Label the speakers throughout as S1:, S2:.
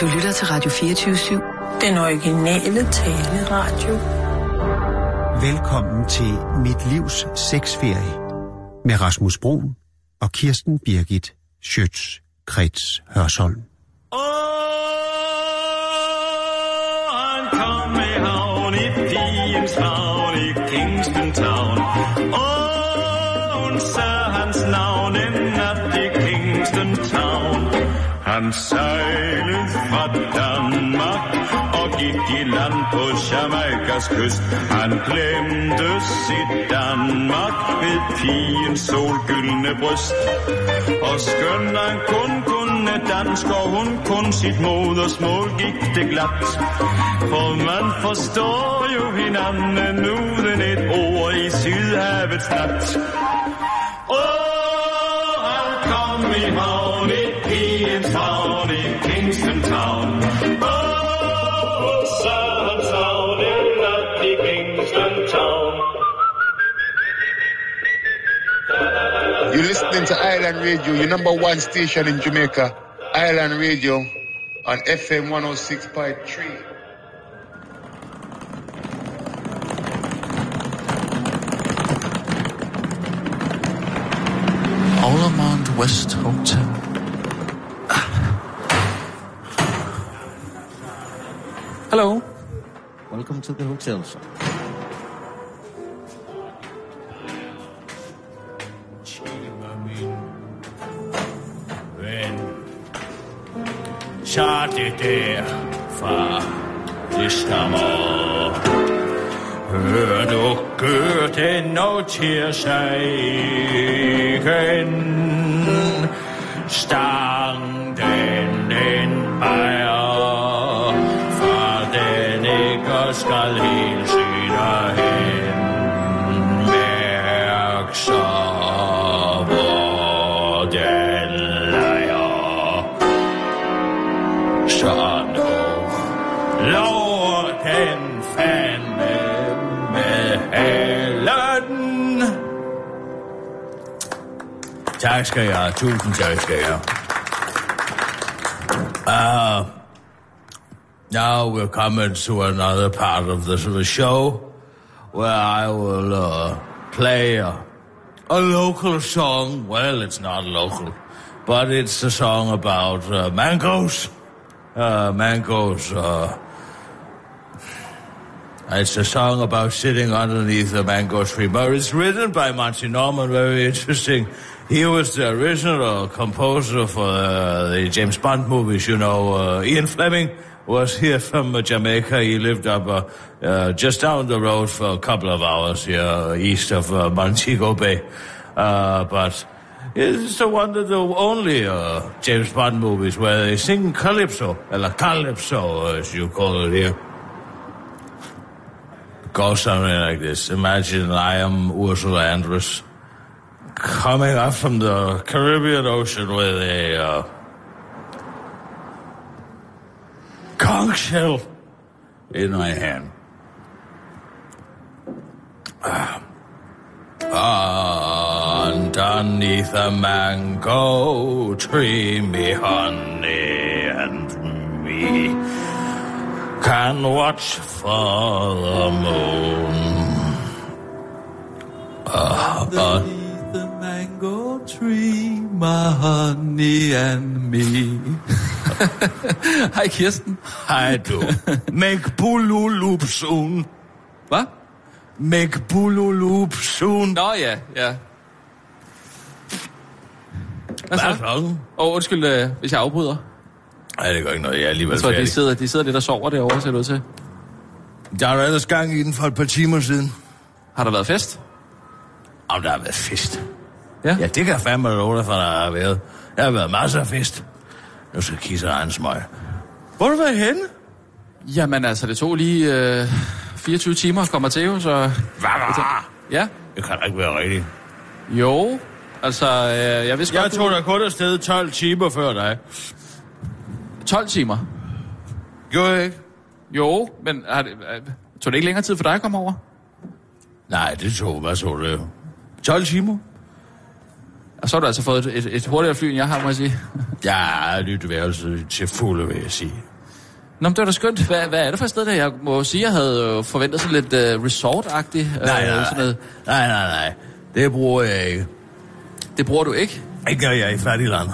S1: Du lytter til Radio 24-7.
S2: Den originale taleradio.
S3: Velkommen til Mit Livs Sexferie med Rasmus Broen og Kirsten Birgit Schøtz-Krets Hørsholm.
S4: Åh, han kom i havn i pigens favn i Kingston Town. Åh, hun sagde hans navn Han sejlede fra Danmark og gik i land på Jamaikas kyst. Han glemte sit Danmark ved pigens solgyldne bryst. Og skøn han kun kunne dansk, og hun kun sit modersmål, gik det glat. For man forstår jo hinanden uden et ord i Sydhavets nat. Kingston Town. Åh, så han savn en Kingston Town.
S5: You're listening to Island Radio, your number one station in Jamaica. Island Radio on FM 106.3.
S6: Aldermont West Hotel.
S7: Hello.
S8: Welcome to the hotel, sir.
S4: ven. Så det der, far, det stammer. Hør du gør og til sig igen. Stang den den ejer, ikke skal helt syne hen. Mærk så, hvor den leger. Så nu lover den fandme med halen. Tak skal jeg have. Tusind tak skal jeg now we're coming to another part of the, show where I will uh, play a, a local song. Well, it's not local, but it's a song about uh, mangoes. Uh, mangoes. Uh, it's a song about sitting underneath a mango tree, but it's written by Monty Norman. Very interesting. He was the original composer for uh, the James Bond movies. You know, uh, Ian Fleming was here from Jamaica. He lived up uh, uh, just down the road for a couple of hours here uh, east of uh, Montego Bay. Uh, but it's the one of the only uh, James Bond movies where they sing calypso, or calypso as you call it here. Goes something like this. Imagine I am Ursula Andress coming up from the Caribbean Ocean with a uh, conch shell in my hand. Ah, underneath a mango tree, me honey and me can watch for the moon. Ah.
S6: Underneath the mango tree, my honey and me. Hej Kirsten.
S4: Hej du. Soon.
S6: Hvad?
S4: Make bululup soon.
S6: Nå ja, ja. Hvad så? Åh, oh, undskyld, øh, hvis jeg afbryder.
S4: Nej, det gør ikke noget. Jeg er alligevel
S6: Jeg tror, de sidder, de sidder lidt og sover derovre, ser det ud til.
S4: Der er ellers gang i den for et par timer siden.
S6: Har der været fest?
S4: Om der har været fest.
S6: Ja.
S4: Ja, det kan jeg fandme love dig, for der har været. Der har været masser af fest. Nu skal kisse egen smøg. Hvor har du været henne?
S6: Jamen altså, det tog lige øh, 24 timer at komme til, jo, så...
S4: Hvad var
S6: Ja.
S4: Det kan da ikke være rigtigt.
S6: Jo, altså, øh, jeg vidste
S4: Jeg
S6: godt,
S4: tog dig kun afsted 12 timer før dig.
S6: du... 12 timer.
S4: Gjorde jeg ikke?
S6: Jo, men har det, øh, tog det ikke længere tid for dig at komme over?
S4: Nej, det tog, hvad så det? 12 timer?
S6: Og så har du altså fået et, et, et hurtigere fly, end jeg har, må jeg sige.
S4: Ja, lytteværelse til fulde, vil jeg sige.
S6: Nå, men det var da skønt. Hvad, hvad er det for et sted der? Jeg må sige, jeg havde jo forventet sådan lidt uh, resort-agtigt. øh,
S4: Nej, nej,
S6: sådan noget.
S4: nej, nej, nej. Det bruger jeg ikke.
S6: Det bruger du ikke?
S4: Ikke når jeg er i fattigland.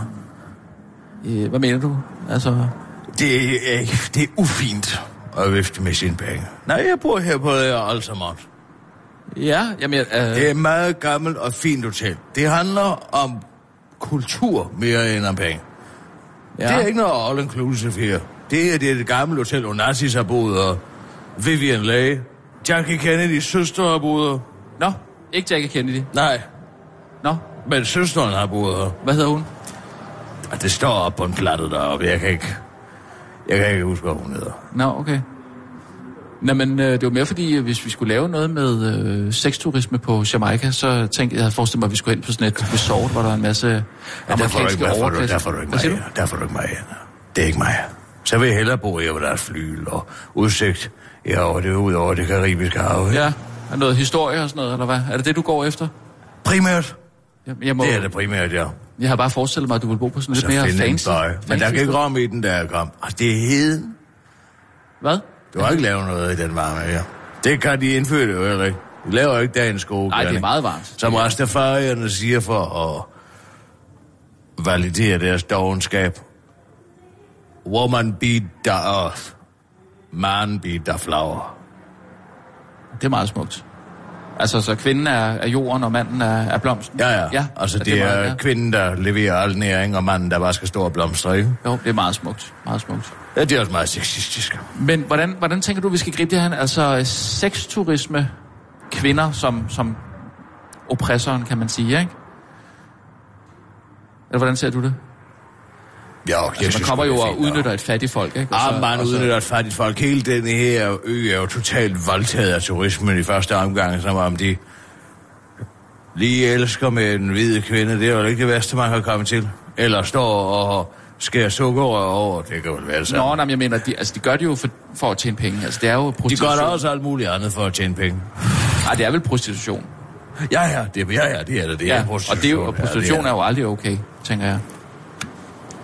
S6: Øh, hvad mener du? Altså,
S4: Det er, det er ufint at vifte med sine penge. Nej, jeg bor her på Altamont.
S6: Ja, jamen, uh,
S4: Det er et meget gammelt og fint hotel. Det handler om kultur mere end om penge. Ja. Det er ikke noget all inclusive her. Det er det, er det gamle hotel, hvor Nazis har boet, og Vivian Leigh, Jackie Kennedys søster har boet her.
S6: Nå, ikke Jackie Kennedy.
S4: Nej,
S6: Nå,
S4: men søsteren har boet her.
S6: hvad hedder hun?
S4: Og det står op på en platte deroppe. Jeg kan ikke... Jeg kan ikke huske, hvad hun hedder.
S6: Nå, okay. Nå, men øh, det var mere fordi, hvis vi skulle lave noget med øh, sexturisme på Jamaica, så tænkte jeg, havde forestillet mig, at vi skulle ind på sådan et resort, hvor der er en masse
S4: Ja,
S6: amerikanske
S4: du,
S6: overklasse.
S4: der får du ikke mig. Der får du ikke mig. Det er ikke mig. Så vil jeg hellere bo her, hvor der er fly og udsigt. Ja, og det er ud over det karibiske hav.
S6: Ja, er noget historie og sådan noget, eller hvad? Er det det, du går efter?
S4: Primært.
S6: Jeg, jeg, må,
S4: Det er det primært, ja.
S6: jeg har bare forestillet mig, at du vil bo på sådan lidt
S4: Så
S6: mere
S4: finde en
S6: fancy.
S4: bøj. Men der
S6: fancy
S4: kan ikke ramme i den, der kom. Altså, det er heden.
S6: Hvad?
S4: Du har ikke lavet noget i den varme her. Det kan de indføre det jo heller ikke. De laver ikke dagens gode
S6: Nej, det er meget varmt.
S4: Som Rastafarierne siger for at validere deres dogenskab. Woman be the earth. Man be the flower.
S6: Det er meget smukt. Altså, så kvinden er, er jorden, og manden er, er blomsten?
S4: Ja, ja.
S6: ja
S4: altså,
S6: er
S4: det, er,
S6: meget, ja.
S4: kvinden, der leverer al næring, og manden, der bare skal stå og blomstre, ikke?
S6: Jo, det er meget smukt. Meget smukt.
S4: Ja, det er også meget sexistisk.
S6: Men hvordan, hvordan tænker du, vi skal gribe det her? Altså, sexturisme, kvinder som, som oppressoren, kan man sige, ikke? Eller hvordan ser du det?
S4: Ja, jeg
S6: Altså, man kommer jo og udnytter et fattigt folk, ikke? Og
S4: Ah, man
S6: og så-
S4: udnytter et fattigt folk. Hele den her ø er jo totalt voldtaget af turismen i første omgang, som om de lige elsker med en hvid kvinde. Det er jo ikke det værste, man kan komme til. Eller står og skærer sukker over. Det kan vel være det
S6: Nå, nej, men jeg mener, de, altså, de gør det jo for, for at tjene penge. Altså, det er jo
S4: De
S6: prostitution.
S4: gør da også alt muligt andet for at tjene penge.
S6: Nej, det er vel prostitution.
S4: Ja, ja, det, ja, ja, det er det. Det er
S6: Ja, og, det er jo, og prostitution er jo aldrig okay, tænker jeg.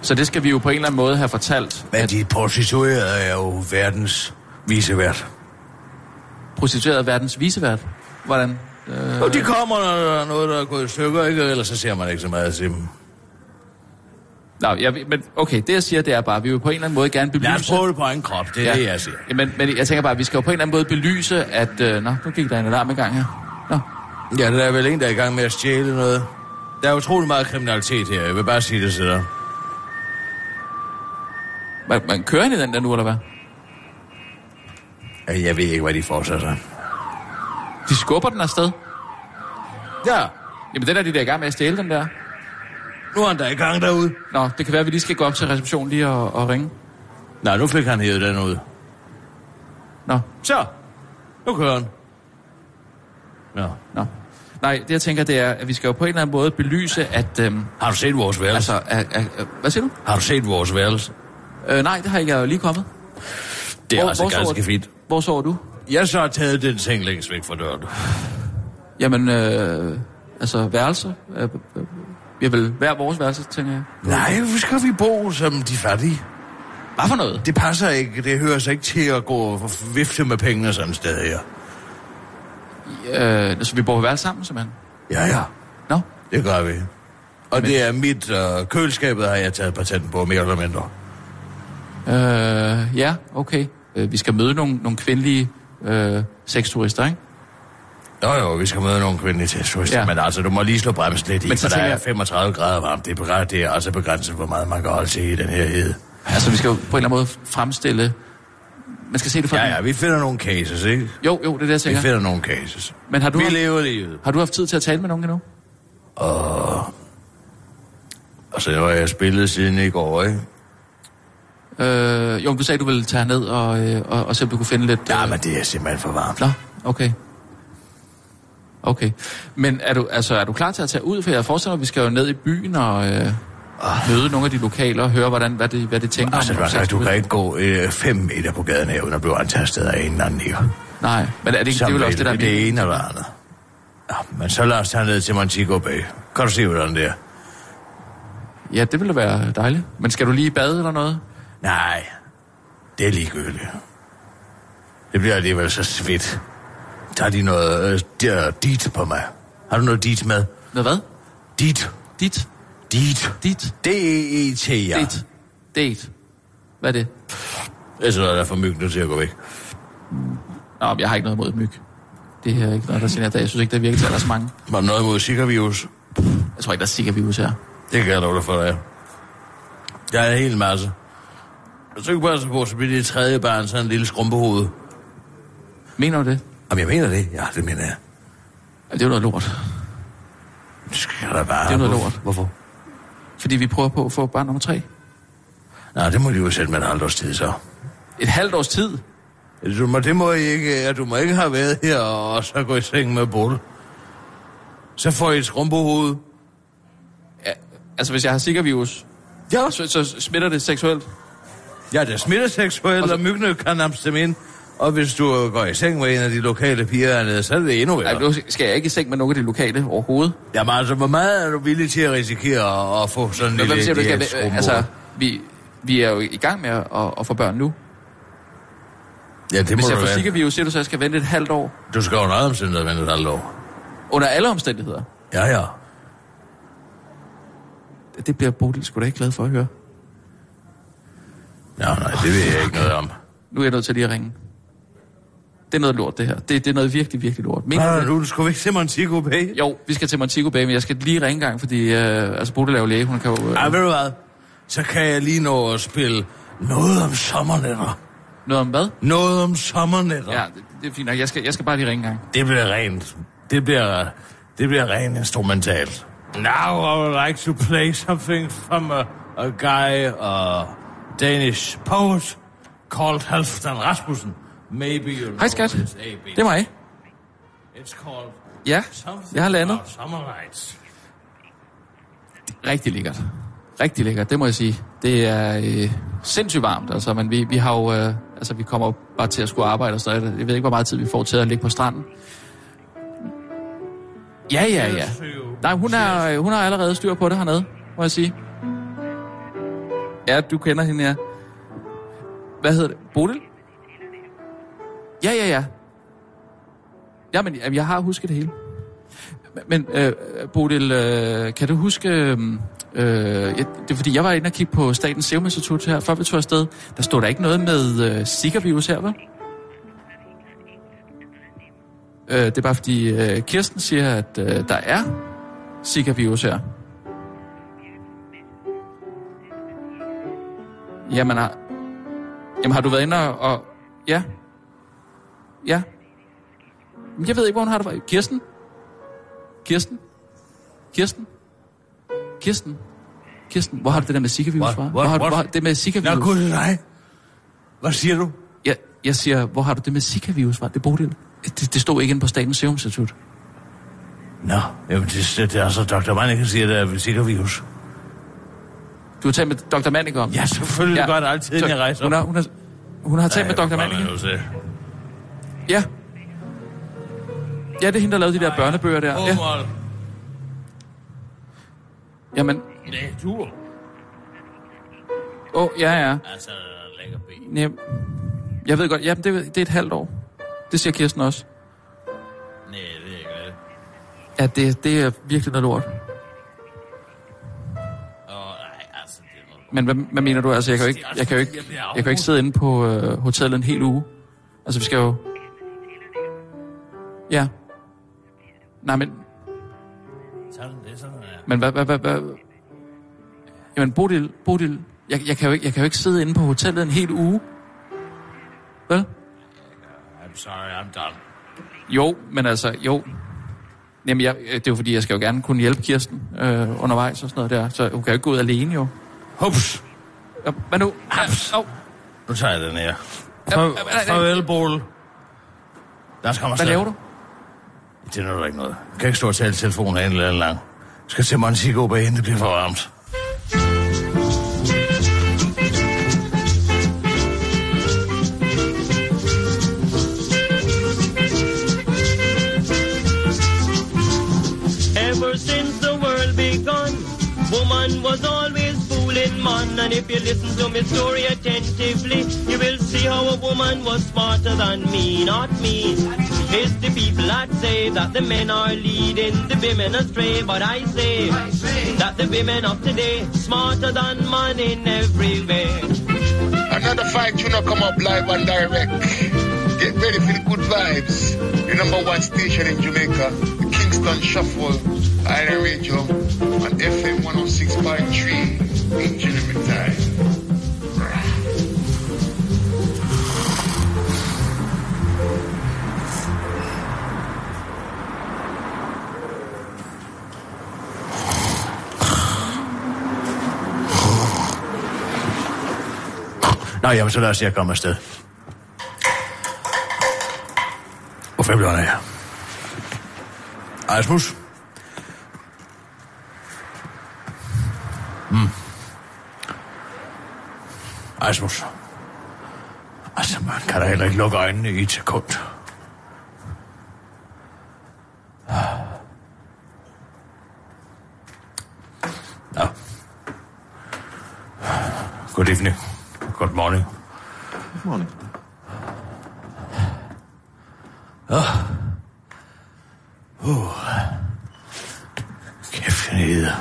S6: Så det skal vi jo på en eller anden måde have fortalt,
S4: Men
S6: at
S4: de prostituerede er jo verdens visevært.
S6: prostitueret er verdens visevært. Hvordan? Øh,
S4: Og de kommer, når der er noget, der er gået i stykker, ikke? Ellers så ser man ikke så meget til dem.
S6: Nå, jeg, men okay, det jeg siger, det er bare, at vi vil på en eller anden måde gerne belyse...
S4: Lad os prøve det på egen krop, det er ja. det, jeg siger.
S6: Jamen, men jeg tænker bare, at vi skal jo på en eller anden måde belyse, at... Øh, nå, nu gik der en alarm i gang her. Nå,
S4: Ja, der er vel en, der er i gang med at stjæle noget. Der er utrolig meget kriminalitet her, jeg vil bare sige det til dig.
S6: Man, man kører ind i den der nu, eller hvad?
S4: Jeg ved ikke, hvad de fortsætter.
S6: De skubber den afsted.
S4: Ja,
S6: Jamen, det der, de der er i gang med at stjæle den der.
S4: nu er han der i gang derude.
S6: Nå, det kan være, at vi lige skal gå op til receptionen lige og, og ringe.
S4: Nej, nu fik han hævet den ud.
S6: Nå,
S4: Så, nu kører han. Ja.
S6: nå. Nej, det jeg tænker, det er, at vi skal jo på en eller anden måde belyse, at... Øhm,
S4: Har du set vores værelse?
S6: altså, at, at, at, hvad siger du?
S4: Har du set vores værelse?
S6: Øh, nej, det har jeg jo lige kommet.
S4: Det er
S6: Hvor-
S4: også
S6: hvor sover
S4: ganske
S6: du?
S4: fint.
S6: Hvor sover du?
S4: Jeg så har taget den seng længst væk fra døren.
S6: Jamen, øh, altså værelse. Øh, øh, vi har vel hver vores værelse, tænker jeg.
S4: Nej, hvor skal vi bo som de fattige?
S6: Hvad for noget?
S4: Det passer ikke. Det hører sig ikke til at gå og vifte med pengene sådan et sted her.
S6: Øh, så vi bor på værelse sammen, simpelthen?
S4: Ja, ja.
S6: Nå,
S4: Det gør vi. Og Men... det er mit øh, køleskabet, har jeg taget patent på, mere eller mindre.
S6: Øh, ja, okay. Øh, vi skal møde nogle, nogle kvindelige øh, sexturister, ikke?
S4: Jo, jo, vi skal møde nogle kvindelige testurister,
S6: Ja.
S4: men altså, du må lige slå bremsen lidt i,
S6: Men
S4: for der er
S6: jeg-
S4: 35 grader varmt. Det er, begrænset, det er altså begrænset, hvor meget man kan holde til i den her hede.
S6: Altså, vi skal jo på en eller anden måde fremstille... Man skal se det fra...
S4: Ja, ja, vi finder nogle cases, ikke?
S6: Jo, jo, det er det, jeg
S4: Vi
S6: tænker.
S4: finder nogle cases.
S6: Men har du,
S4: Vi
S6: haft,
S4: lever livet.
S6: har du haft tid til at tale med nogen endnu?
S4: Altså, nu har jeg spillet siden i går, ikke?
S6: Øh, jo, du sagde, du ville tage ned og, øh, og, og se, om du kunne finde lidt...
S4: Ja,
S6: øh,
S4: men det er simpelthen for varmt.
S6: Nå, okay. Okay. Men er du, altså, er du klar til at tage ud? For jeg forestiller mig, at vi skal jo ned i byen og øh, møde nogle af de lokale og høre, hvordan, hvad, de, hvad de tænker
S4: Altså,
S6: om
S4: du, altså, du kan ikke gå øh, fem meter på gaden her, uden at blive antastet af en eller anden her.
S6: Nej, men er det, ikke, det er vel også det, der er
S4: det ene eller andet. Ja, men så lad os tage ned til Montego Bay. Kan du se, hvordan det er?
S6: Ja, det ville være dejligt. Men skal du lige i bad eller noget?
S4: Nej, det er ligegyldigt. Det bliver alligevel så svedt. Tager de noget øh, der, dit på mig? Har du noget dit med?
S6: Noget hvad?
S4: Dit.
S6: Dit?
S4: Dit.
S6: Dit?
S4: D-E-E-T, ja.
S6: Dit? Date? Hvad er det?
S4: Det er sådan noget, der får myggene til at gå væk.
S6: Nå, men jeg har ikke noget imod myg. Det er ikke noget, der siger, Jeg synes ikke, det virker til, at der er så mange.
S4: Var der noget imod Zika-virus?
S6: Jeg tror ikke, der er sikkert virus her.
S4: Det kan jeg love dig for, der er. Der er en hel masse. Hvis du ikke bare så på, så bliver det tredje barn sådan en lille skrumpehoved.
S6: Mener du det?
S4: Jamen, jeg mener det. Ja, det mener jeg.
S6: Ja, det er jo noget lort.
S4: Det skal der bare...
S6: Det er noget
S4: Hvorfor-
S6: lort.
S4: Hvorfor?
S6: Fordi vi prøver på at få barn nummer tre.
S4: Nej, det må de jo sætte med en halvt års tid, så.
S6: Et halvt års tid?
S4: Du må, det må I ikke, ja, du må ikke have været her og så gå i seng med Bull. Så får I et skrumpehoved.
S6: Ja, altså, hvis jeg har Zika-virus,
S4: Ja.
S6: så, så smitter det seksuelt.
S4: Ja, det er smitteseksuelt,
S6: Og så-
S4: og myggene kan ind. Og hvis du går i seng med en af de lokale piger hernede, så er det endnu værre.
S6: Ej, nu skal jeg ikke i seng med nogen af de lokale overhovedet.
S4: Jamen altså, hvor meget er du villig til at risikere at, få sådan en lille
S6: siger du, skal, altså, vi, vi er jo i gang med at, at få børn nu.
S4: ja, det må
S6: Hvis
S4: du
S6: jeg får. Zika-virus, siger du så, at jeg skal vente et halvt år.
S4: Du skal jo noget omstændighed vente et halvt år.
S6: Under alle omstændigheder.
S4: Ja, ja.
S6: Det bliver Bodil sgu da ikke glad for at høre.
S4: Ja, nej, det ved jeg ikke noget om.
S6: Nu er jeg nødt til lige at ringe. Det er noget lort, det her. Det, det er noget virkelig, virkelig lort. Mener
S4: Nej,
S6: du
S4: vi ikke se Montego Bay.
S6: Jo, vi skal til Montego Bay, men jeg skal lige ringe gang, fordi øh, altså Bodil er jo læge, hun kan jo... Øh,
S4: Ej, ved du hvad? Så kan jeg lige nå at spille noget om sommernetter.
S6: noget om hvad?
S4: Noget om sommernetter.
S6: Ja, det, det er fint nok. Jeg skal, jeg skal bare lige ringe gang.
S4: Det bliver rent. Det bliver, det bliver rent instrumentalt. Now I would like to play something from a, a guy, a Danish poet called Halfdan Rasmussen. Maybe you know
S6: Hej skat, det er mig.
S4: It's called
S6: Ja, jeg har landet. Rigtig lækkert. Rigtig lækkert, det må jeg sige. Det er øh, sindssygt varmt, altså, men vi, vi har jo, øh, altså vi kommer bare til at skulle arbejde og sådan noget. Jeg ved ikke, hvor meget tid vi får til at ligge på stranden. Ja, ja, ja. Nej, hun er, øh, hun har allerede styr på det hernede, må jeg sige. Ja, du kender hende, ja. Hvad hedder det? Bodil? Ja, ja, ja. Jamen, jamen, jeg har husket det hele. Men, øh, Bodil, øh, kan du huske... Øh, øh, jeg- det er fordi, jeg var inde og kigge på Statens Serum Institut her, før vi tog afsted. Der stod der ikke noget med øh, Zika-virus her, vel? Øh, det er bare fordi, øh, Kirsten siger, at øh, der er Zika-virus her. Jamen, har, jamen, har du været inde og... og ja. Ja. Men Jeg ved ikke, hvor hun har det fra. Kirsten? Kirsten? Kirsten? Kirsten? Kirsten, hvor har du det der med Zika-virus fra?
S4: What?
S6: Hvor har, du- hvor det med
S4: Nå,
S6: Zika-virus?
S4: gud nej. Hvad siger du?
S6: Jeg, jeg siger, hvor har du det med Zika-virus fra? Det Bodil. Det, det stod ikke inde på Statens Serum Institut.
S4: Nå, jamen det, det, det er altså Dr. Manneke siger, det er sikker virus.
S6: Du har talt med Dr. Manning om.
S4: Ja, selvfølgelig ja. gør det altid, når jeg rejser.
S6: Hun har, hun har, hun har talt med Dr. Manning. Ja. Ja, det er hende, der lavede de der børnebøger der. Ja.
S4: Ja.
S6: Jamen,
S4: Nej, du.
S6: åh, oh, ja, ja.
S4: Altså, lækker ben.
S6: Nej, jeg ved godt, jamen, det, det er et halvt år. Det siger Kirsten også.
S4: Nej, det er ikke det.
S6: Ja, det, det er virkelig noget lort. Men hvad, hvad mener du? Altså, jeg kan jo ikke, jeg kan jo ikke, jeg kan jo ikke sidde inde på øh, hotellet en hel uge. Altså, vi skal jo... Ja. Nej, men,
S4: Sådan, det sådan, ja.
S6: men hvad, hvad, hvad, hvad? Jamen, Bodil, Bodil, jeg, jeg, kan jo ikke, jeg kan jo ikke sidde inde på hotellet en hel uge. Vel?
S4: I'm sorry, I'm done.
S6: Jo, men altså, jo. Jamen, jeg, det er jo fordi, jeg skal jo gerne kunne hjælpe Kirsten øh, undervejs og sådan noget der. Så hun kan jo ikke gå ud alene, jo.
S4: Hups.
S6: Hvad nu?
S4: Haps.
S6: Au.
S4: Nu tager jeg den her. Farvel, Bol. Lad os komme
S6: Hvad laver du?
S4: Det er noget ikke noget. Jeg kan ikke stå og tale telefonen en eller anden lang. Jeg skal til Montego inden det bliver for varmt.
S9: If you listen to my story attentively, you will see how a woman was smarter than me, not me. It's the people that say that the men are leading the women astray, but I say that the women of today smarter than man in every way.
S5: Another fight you know come up live and direct. Get ready for the good vibes. The number one station in Jamaica, the Kingston Shuffle, Island Radio, on FM 106.3
S4: Nå, jamen, så lad os se at komme afsted. Hvor fem er jeg? Asmus? Mm. Asmus. Altså, man kan da heller ikke lukke øjnene i et sekund. Ja. Good evening. Good morning.
S8: Good morning.
S4: Kæft, den hedder.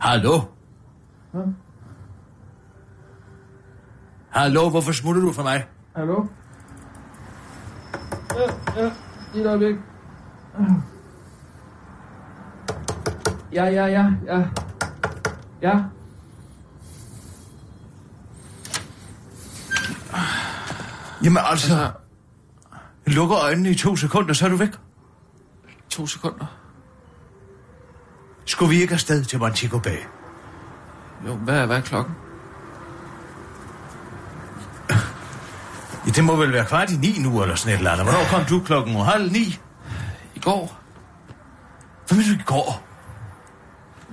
S4: Hallo? Hallo, hvorfor smutter du fra mig?
S6: Hallo? Ja, ja, lige et øjeblik. Ja, ja, ja, ja. Ja.
S4: Jamen altså, jeg lukker øjnene i to sekunder, så er du væk.
S6: To sekunder.
S4: Skulle vi ikke afsted til Montego Bay?
S6: Jo, hvad er, hvad er klokken?
S4: Ja, det må vel være kvart i ni nu, eller sådan et eller andet. Hvornår kom du klokken halv ni?
S6: I går.
S4: Hvad mener du i går?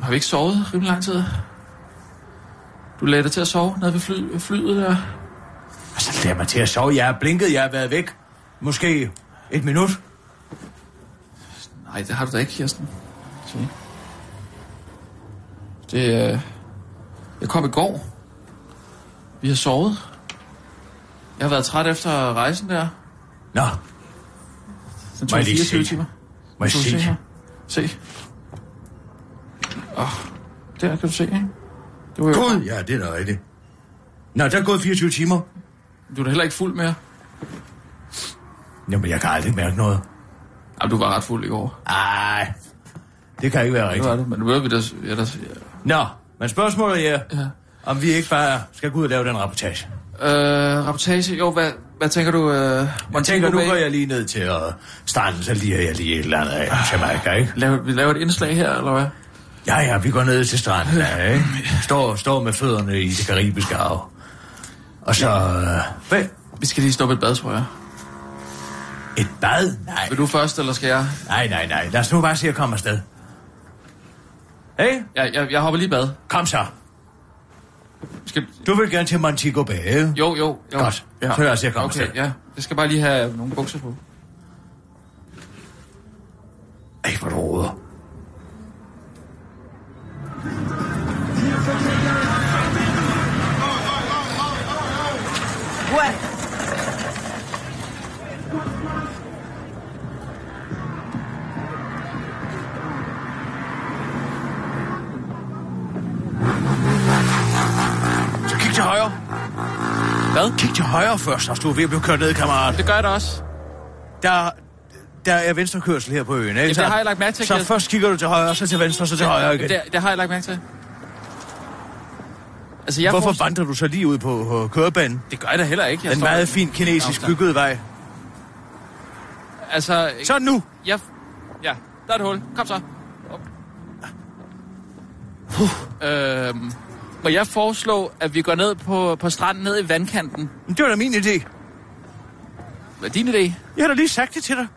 S6: Har vi ikke sovet rimelig lang tid? Du lagde dig til at sove nede ved fly, flyet der.
S4: Altså, lad mig til at sove. Jeg er blinket, jeg har været væk. Måske et minut.
S6: Nej, det har du da ikke, Kirsten. Se. Det, øh... Jeg kom i går. Vi har sovet. Jeg har været træt efter rejsen der.
S4: Nå,
S6: Den tog
S4: jeg lige
S6: 24
S4: se?
S6: timer.
S4: må jeg se?
S6: her? Se. Åh, oh, der kan du se, ikke? Det var.
S4: Gud, ja, det er da rigtigt. Nå, der er gået 24 timer.
S6: Du er da heller ikke fuld mere.
S4: Jamen, jeg kan aldrig mærke noget.
S6: Jamen, du var ret fuld i går.
S4: Ej, det kan ikke være
S6: Det
S4: rigtigt.
S6: var du, men ved, vi der... Ja, der
S4: Nå, men spørgsmålet er,
S6: ja.
S4: om vi ikke bare skal gå ud og lave den rapportage.
S6: Øh, rapportage, jo, hvad, hvad tænker du? Øh,
S4: Jeg tænker, nu går jeg lige ned til uh, stranden, så lige jeg lige et eller andet af Jamaica, ikke?
S6: Laver, vi laver et indslag her, eller hvad?
S4: Ja, ja, vi går ned til stranden, ja, ikke? Står, står med fødderne i det karibiske hav. Og så... Uh, hvad?
S6: Vi skal lige stoppe et bad, tror jeg.
S4: Et bad? Nej.
S6: Vil du først, eller skal jeg?
S4: Nej, nej, nej. Lad os nu bare se at komme afsted. Hey,
S6: Jeg, jeg, jeg hopper lige bad.
S4: kom så.
S6: Skal...
S4: Du vil gerne til Montego Bay?
S6: Jo, jo, jo.
S4: Godt. Så lad os komme
S6: Okay,
S4: afsted.
S6: ja. Jeg skal bare lige have nogle bukser på.
S4: Ej, hvor du råder.
S6: Hvad?
S4: Kig til højre først, og du er ved at blive kørt ned, kammerat.
S6: Det gør jeg da også.
S4: Der, der er venstrekørsel her på øen, ikke?
S6: Jamen, det
S4: Så-
S6: har jeg lagt mærke til,
S4: Så
S6: Kirsten.
S4: først kigger du til højre, så til venstre, så til højre igen.
S6: Det, det har jeg lagt mærke til. Altså, jeg
S4: Hvorfor
S6: forestiller-
S4: vandrer du så lige ud på, på kørebanen?
S6: Det gør jeg da heller ikke. Jeg
S4: Den meget fin kinesisk byggede vej.
S6: Altså,
S4: Så nu!
S6: jeg... Ja, der er et hul. Kom så. Op. Øhm, må jeg foreslå, at vi går ned på, på stranden, ned i vandkanten?
S4: Det var da min idé.
S6: Hvad er din idé?
S4: Jeg har da lige sagt det til dig.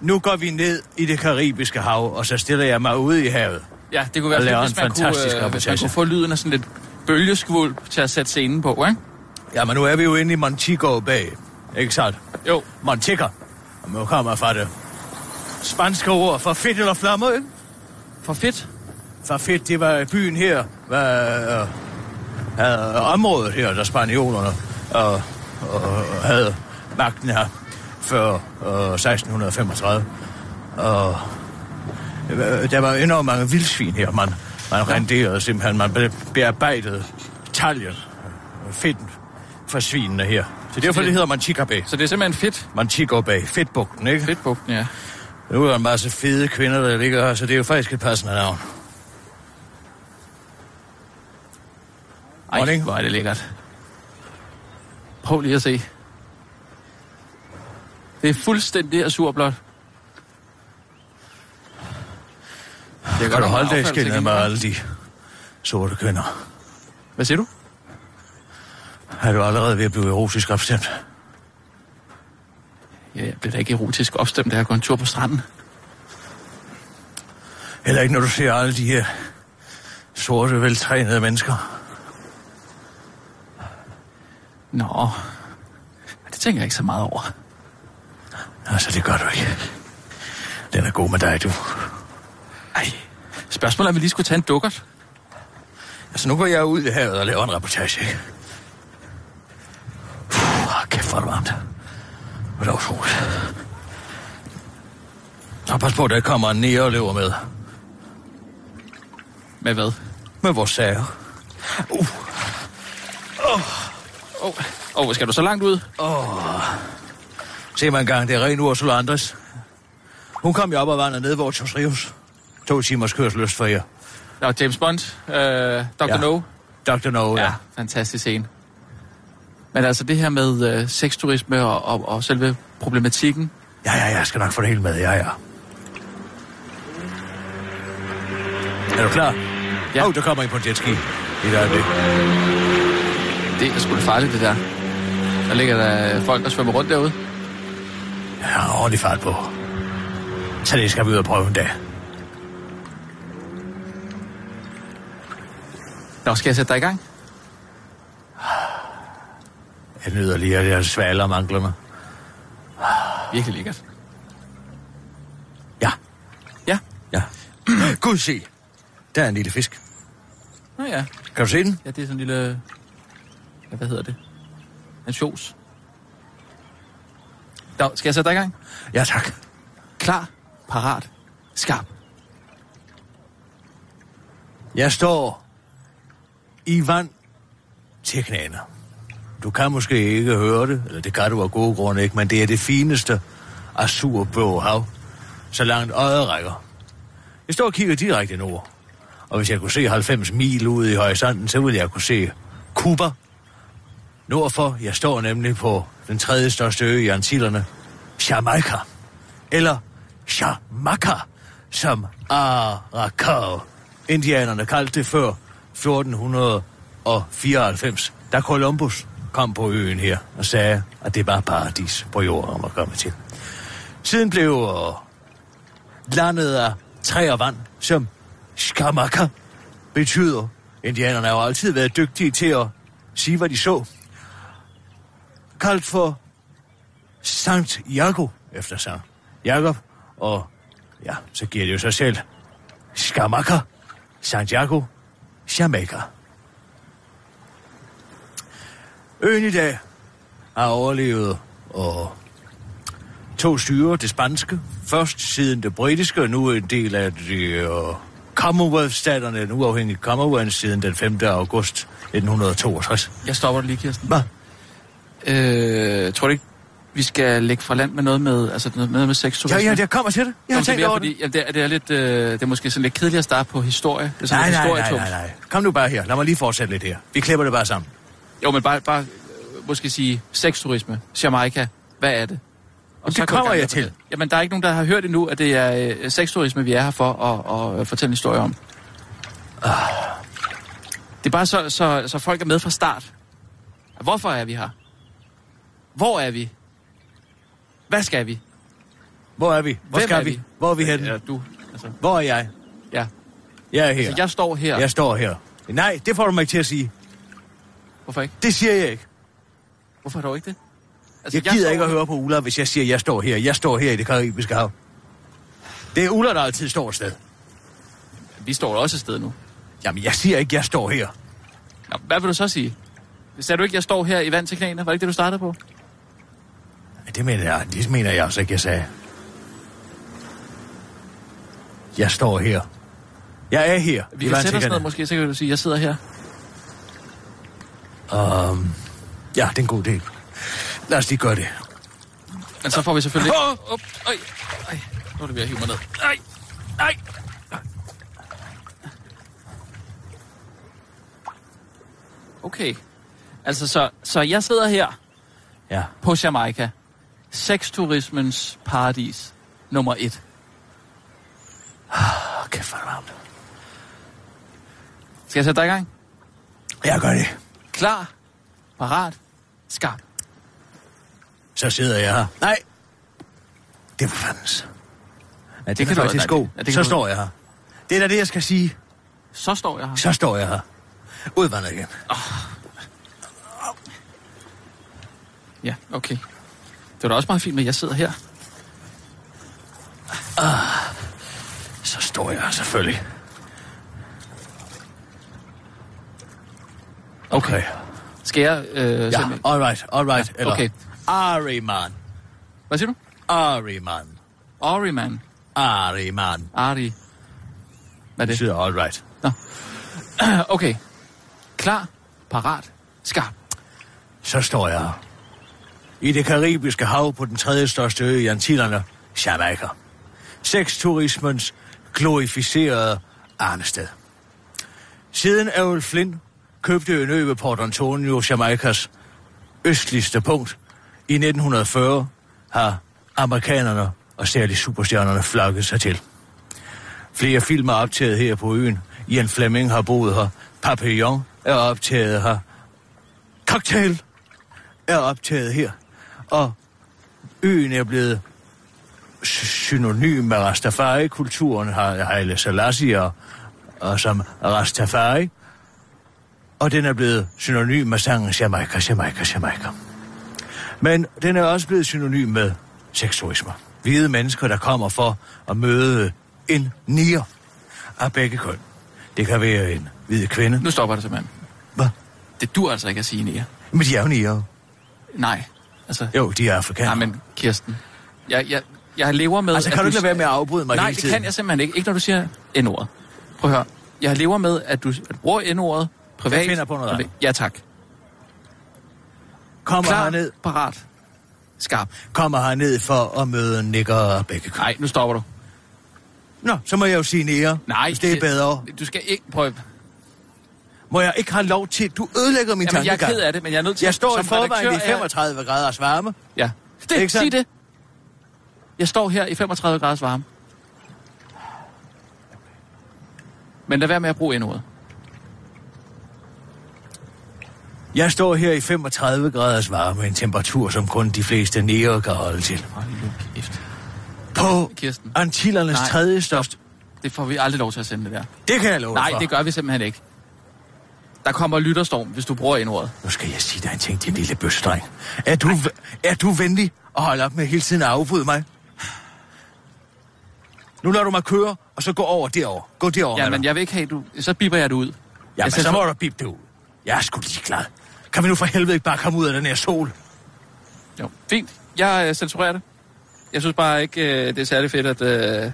S4: Nu går vi ned i det karibiske hav, og så stiller jeg mig ude i havet.
S6: Ja, det kunne være fedt, hvis
S4: en
S6: man, kunne,
S4: fantastisk
S6: øh, hvis man kunne få lyden af sådan lidt bølgeskvulp til at sætte scenen på, ikke?
S4: Ja, men nu er vi jo inde i Montego Bay. Ikke sandt?
S6: Jo.
S4: Montego. Og nu kommer fra det spanske ord for fedt eller flamme, ikke?
S6: For fedt.
S4: Var fedt. Det var byen her, var, øh, havde området her, der spaniolerne og, og havde magten her før øh, 1635. Og øh, der var enormt mange vildsvin her. Man, man renderede simpelthen, man be- bearbejdede taljen, øh, fedten fra svinene her. Så derfor
S6: det-
S4: det hedder Manchica Bay.
S6: Så det er simpelthen fedt.
S4: Manchica Bay, fedtbugten, ikke?
S6: Fedtbugten, ja.
S4: Nu er der en masse fede kvinder, der ligger her, så det er jo faktisk et passende navn.
S6: Ej,
S4: Morning.
S6: hvor er det lækkert. Prøv lige at se. Det er fuldstændig azurblåt. Det
S4: Kan du holde dig skinnet med alle de sorte kvinder?
S6: Hvad siger du?
S4: Er du allerede ved at blive erotisk opstemt?
S6: Ja, jeg bliver da ikke erotisk opstemt, da jeg går en tur på stranden.
S4: Heller ikke, når du ser alle de her sorte, veltrænede mennesker.
S6: Nå, det tænker jeg ikke så meget over.
S4: Altså, det gør du ikke. Den er god med dig, du.
S6: Ej, spørgsmålet er, om vi lige skulle tage en dukkert.
S4: Altså, nu går jeg ud i havet og laver en reportage, ikke? Puh, kæft, hvor er det varmt. Hvor er det utroligt. Og pas på, der kommer en nære og løber med.
S6: Med hvad?
S4: Med vores sager.
S6: Åh, oh, oh, skal du så langt ud?
S4: Se mig engang, det er ren Ursula Andres. Hun kom jo op og vandrede ned, hvor Tos Rios. To timers kørsel øst for jer.
S6: Nå, James Bond, øh, Dr.
S4: Ja.
S6: No.
S4: Dr. No, ja.
S6: Ja, fantastisk scene. Men altså det her med øh, sexturisme og, og, og selve problematikken,
S4: Ja, ja, jeg skal nok få det hele med, ja, ja. Er du klar?
S6: Ja.
S4: Åh, oh, der kommer en på en jetski. I et øjeblik.
S6: det er sgu farligt det der. Der ligger der folk, der svømmer rundt derude.
S4: Jeg har ordentlig fart på. Så det skal vi ud og prøve en dag.
S6: Nå, skal jeg sætte dig i gang?
S4: Jeg nyder lige, at jeg svaler manglerne.
S6: Virkelig lækkert.
S4: Ja,
S6: Ja.
S4: ja. Gud, se. Der er en lille fisk.
S6: Nå ja.
S4: Kan du se den?
S6: Ja, det er sådan en lille... Ja, hvad hedder det? Sjovs. Nå, skal jeg sætte dig i gang?
S4: Ja, tak.
S6: Klar, parat, skarp.
S4: Jeg står i vand til knæene. Du kan måske ikke høre det, eller det kan du af gode grunde ikke, men det er det fineste azurblå hav, så langt øjet rækker. Jeg står og kigger direkte nord, og hvis jeg kunne se 90 mil ude i horisonten, så ville jeg kunne se Cuba. Nordfor, jeg står nemlig på den tredje største ø i Antillerne, Jamaica. Eller Jamaica, som Arakao. Indianerne kaldte det før 1494, da Columbus kom på øen her og sagde, at det var paradis på jorden om at komme til. Siden blev landet af træ og vand, som Skamaka betyder. Indianerne har jo altid været dygtige til at sige, hvad de så. Kaldt for Sankt Jakob, efter Sankt Jakob. Og ja, så giver det jo sig selv. Skamaka, Santiago, Jamaica. Øen i dag har overlevet og to styre, det spanske, først siden det britiske, og nu en del af de uh, Commonwealth-staterne, den uafhængige Commonwealth, siden den 5. august 1962.
S6: Jeg stopper lige, Kirsten.
S4: Hvad?
S6: Øh, tror du ikke, vi skal lægge fra land med noget med, altså noget, med sexturisme?
S4: Ja, ja, jeg kommer til det. Jeg har
S6: så
S4: tænkt
S6: mere,
S4: over
S6: fordi,
S4: det.
S6: ja, det, er, det, er lidt, øh, det er måske sådan lidt kedeligt at starte på historie. Det er sådan
S4: Nej, nej, nej, nej, nej. Kom nu bare her. Lad mig lige fortsætte lidt her. Vi klipper det bare sammen.
S6: Jo, men bare, bare øh, måske sige sexturisme, Jamaica, hvad er det? Og
S4: det
S6: går
S4: kommer jeg til.
S6: fortælle. Jamen, der er ikke nogen, der har hørt endnu, at det er øh, sexturisme, vi er her for at, at, at fortælle en historie om. Det er bare så, så, så folk er med fra start. Hvorfor er vi her? Hvor er vi? Hvad skal vi?
S4: Hvor er vi? Hvor
S6: Hvem
S4: skal
S6: er
S4: vi?
S6: vi?
S4: Hvor er vi henne?
S6: Ja, du. Altså,
S4: Hvor er jeg?
S6: ja.
S4: Jeg er her.
S6: Altså, jeg står her.
S4: Jeg står her. Nej, det får du mig ikke til at sige.
S6: Hvorfor ikke?
S4: Det siger jeg ikke.
S6: Hvorfor dog ikke det? Altså,
S4: Jeg gider
S6: står
S4: ikke at
S6: her-
S4: høre på Ulla, hvis jeg siger, at jeg står her. Jeg står her i det karibiske hav. Det er Ulla, der altid står et sted.
S6: Vi står også et sted nu.
S4: Jamen, jeg siger ikke, jeg står her.
S6: Nå, hvad vil du så sige? Sagde du ikke, jeg står her i vand til knæene? Var det ikke det, du startede på?
S4: Det mener jeg, det mener jeg også ikke, jeg sagde. Jeg står her. Jeg er her.
S6: Vi kan sætte os ned måske, så kan du sige, jeg sidder her.
S4: Um, ja, det er en god idé. Lad os lige gøre det.
S6: Men så får vi selvfølgelig... Åh! Op, øj, øj. Nu er det ved at hive mig ned. Nej, nej. Okay. Altså, så, så jeg sidder her
S4: Ja.
S6: på Jamaica. Sexturismens paradis nummer et.
S4: Åh, kæft, hvor varmt.
S6: Skal jeg sætte dig i gang?
S4: Jeg gør det.
S6: Klar, parat, skarp.
S4: Så sidder jeg her. Nej. Det var fandens. Ja, det, det
S6: kan du-
S4: faktisk
S6: det- ja,
S4: Så
S6: du-
S4: står jeg her. Det er da det, jeg skal sige.
S6: Så står jeg her.
S4: Så står jeg her. Udvandret igen.
S6: Ja, okay. Det var da også meget fint, at jeg sidder her.
S4: Så står jeg selvfølgelig. Okay.
S6: Skal jeg... Øh,
S4: Ja, all right, all right.
S6: Ja,
S4: Eller
S6: okay.
S4: Ariman.
S6: Hvad siger du?
S4: Ariman.
S6: Ori, man.
S4: Ariman.
S6: Ari. Hvad er
S4: Det
S6: det?
S4: siger all right.
S6: Okay. Klar, parat, skarp.
S4: Så står jeg. I det karibiske hav på den tredje største ø i Antillerne, Jamaica. Sexturismens glorificerede arnested. Siden Errol Flynn købte en ø ved Port Antonio, Jamaicas østligste punkt, i 1940 har amerikanerne og særligt superstjernerne flakket sig til. Flere film er optaget her på øen. Ian Fleming har boet her. Papillon er optaget her. Cocktail er optaget her. Og øen er blevet sy- synonym med Rastafari-kulturen, har Haile Selassie og, og som Rastafari. Og den er blevet synonym med sangen Jamaica, Jamaica, Jamaica. Men den er også blevet synonym med seksualisme. Hvide mennesker, der kommer for at møde en nier af begge køn. Det kan være en hvid kvinde.
S6: Nu stopper det simpelthen.
S4: Hvad?
S6: Det dur altså ikke at sige nære.
S4: Men de er jo nier.
S6: Nej. Altså,
S4: Jo, de er afrikanere.
S6: nej, men Kirsten. Jeg, jeg, jeg lever med...
S4: Altså, kan
S6: at
S4: du ikke lade være med at afbryde mig
S6: Nej,
S4: hele
S6: det
S4: tiden?
S6: kan jeg simpelthen ikke. Ikke når du siger N-ordet. Prøv at høre. Jeg lever med, at du, at du bruger N-ordet privat.
S4: Jeg finder på noget andet.
S6: Ja, tak.
S4: Kommer
S6: Klar,
S4: herned,
S6: parat, skarp.
S4: kommer herned for at møde nikker begge køn.
S6: Nej, nu stopper du.
S4: Nå, så må jeg jo sige nære.
S6: Nej,
S4: hvis det er bedre.
S6: Du skal ikke prøve...
S4: Må jeg ikke have lov til... Du ødelægger min
S6: Jamen, jeg er
S4: tankegang.
S6: ked af det, men jeg er nødt til...
S4: Jeg står i forvejen i
S6: er-
S4: 35 graders varme.
S6: Ja. Det,
S4: Ikke
S6: sig det. Jeg står her i 35 graders varme. Men lad være med at bruge endordet.
S4: Jeg står her i 35 graders varme, en temperatur, som kun de fleste nære kan holde til. På
S6: Kirsten.
S4: Antillernes
S6: Nej.
S4: tredje største...
S6: Det får vi aldrig lov til at sende det der.
S4: Det kan jeg love
S6: Nej,
S4: for.
S6: det gør vi simpelthen ikke. Der kommer lytterstorm, hvis du bruger endordet.
S4: Nu skal jeg sige dig en ting, din lille bøsdreng. Er du, er du venlig at holde op med hele tiden at afbryde mig? Nu lader du mig køre, og så gå over derover. Gå derover.
S6: Ja, men jeg vil ikke have, du... Så biber jeg det ud.
S4: Ja, men så må du bippe det ud. Jeg er sgu ligeglad. Kan vi nu for helvede ikke bare komme ud af den her sol?
S6: Jo, fint. Jeg øh, censurerer det. Jeg synes bare ikke, øh, det er særlig fedt, at, øh,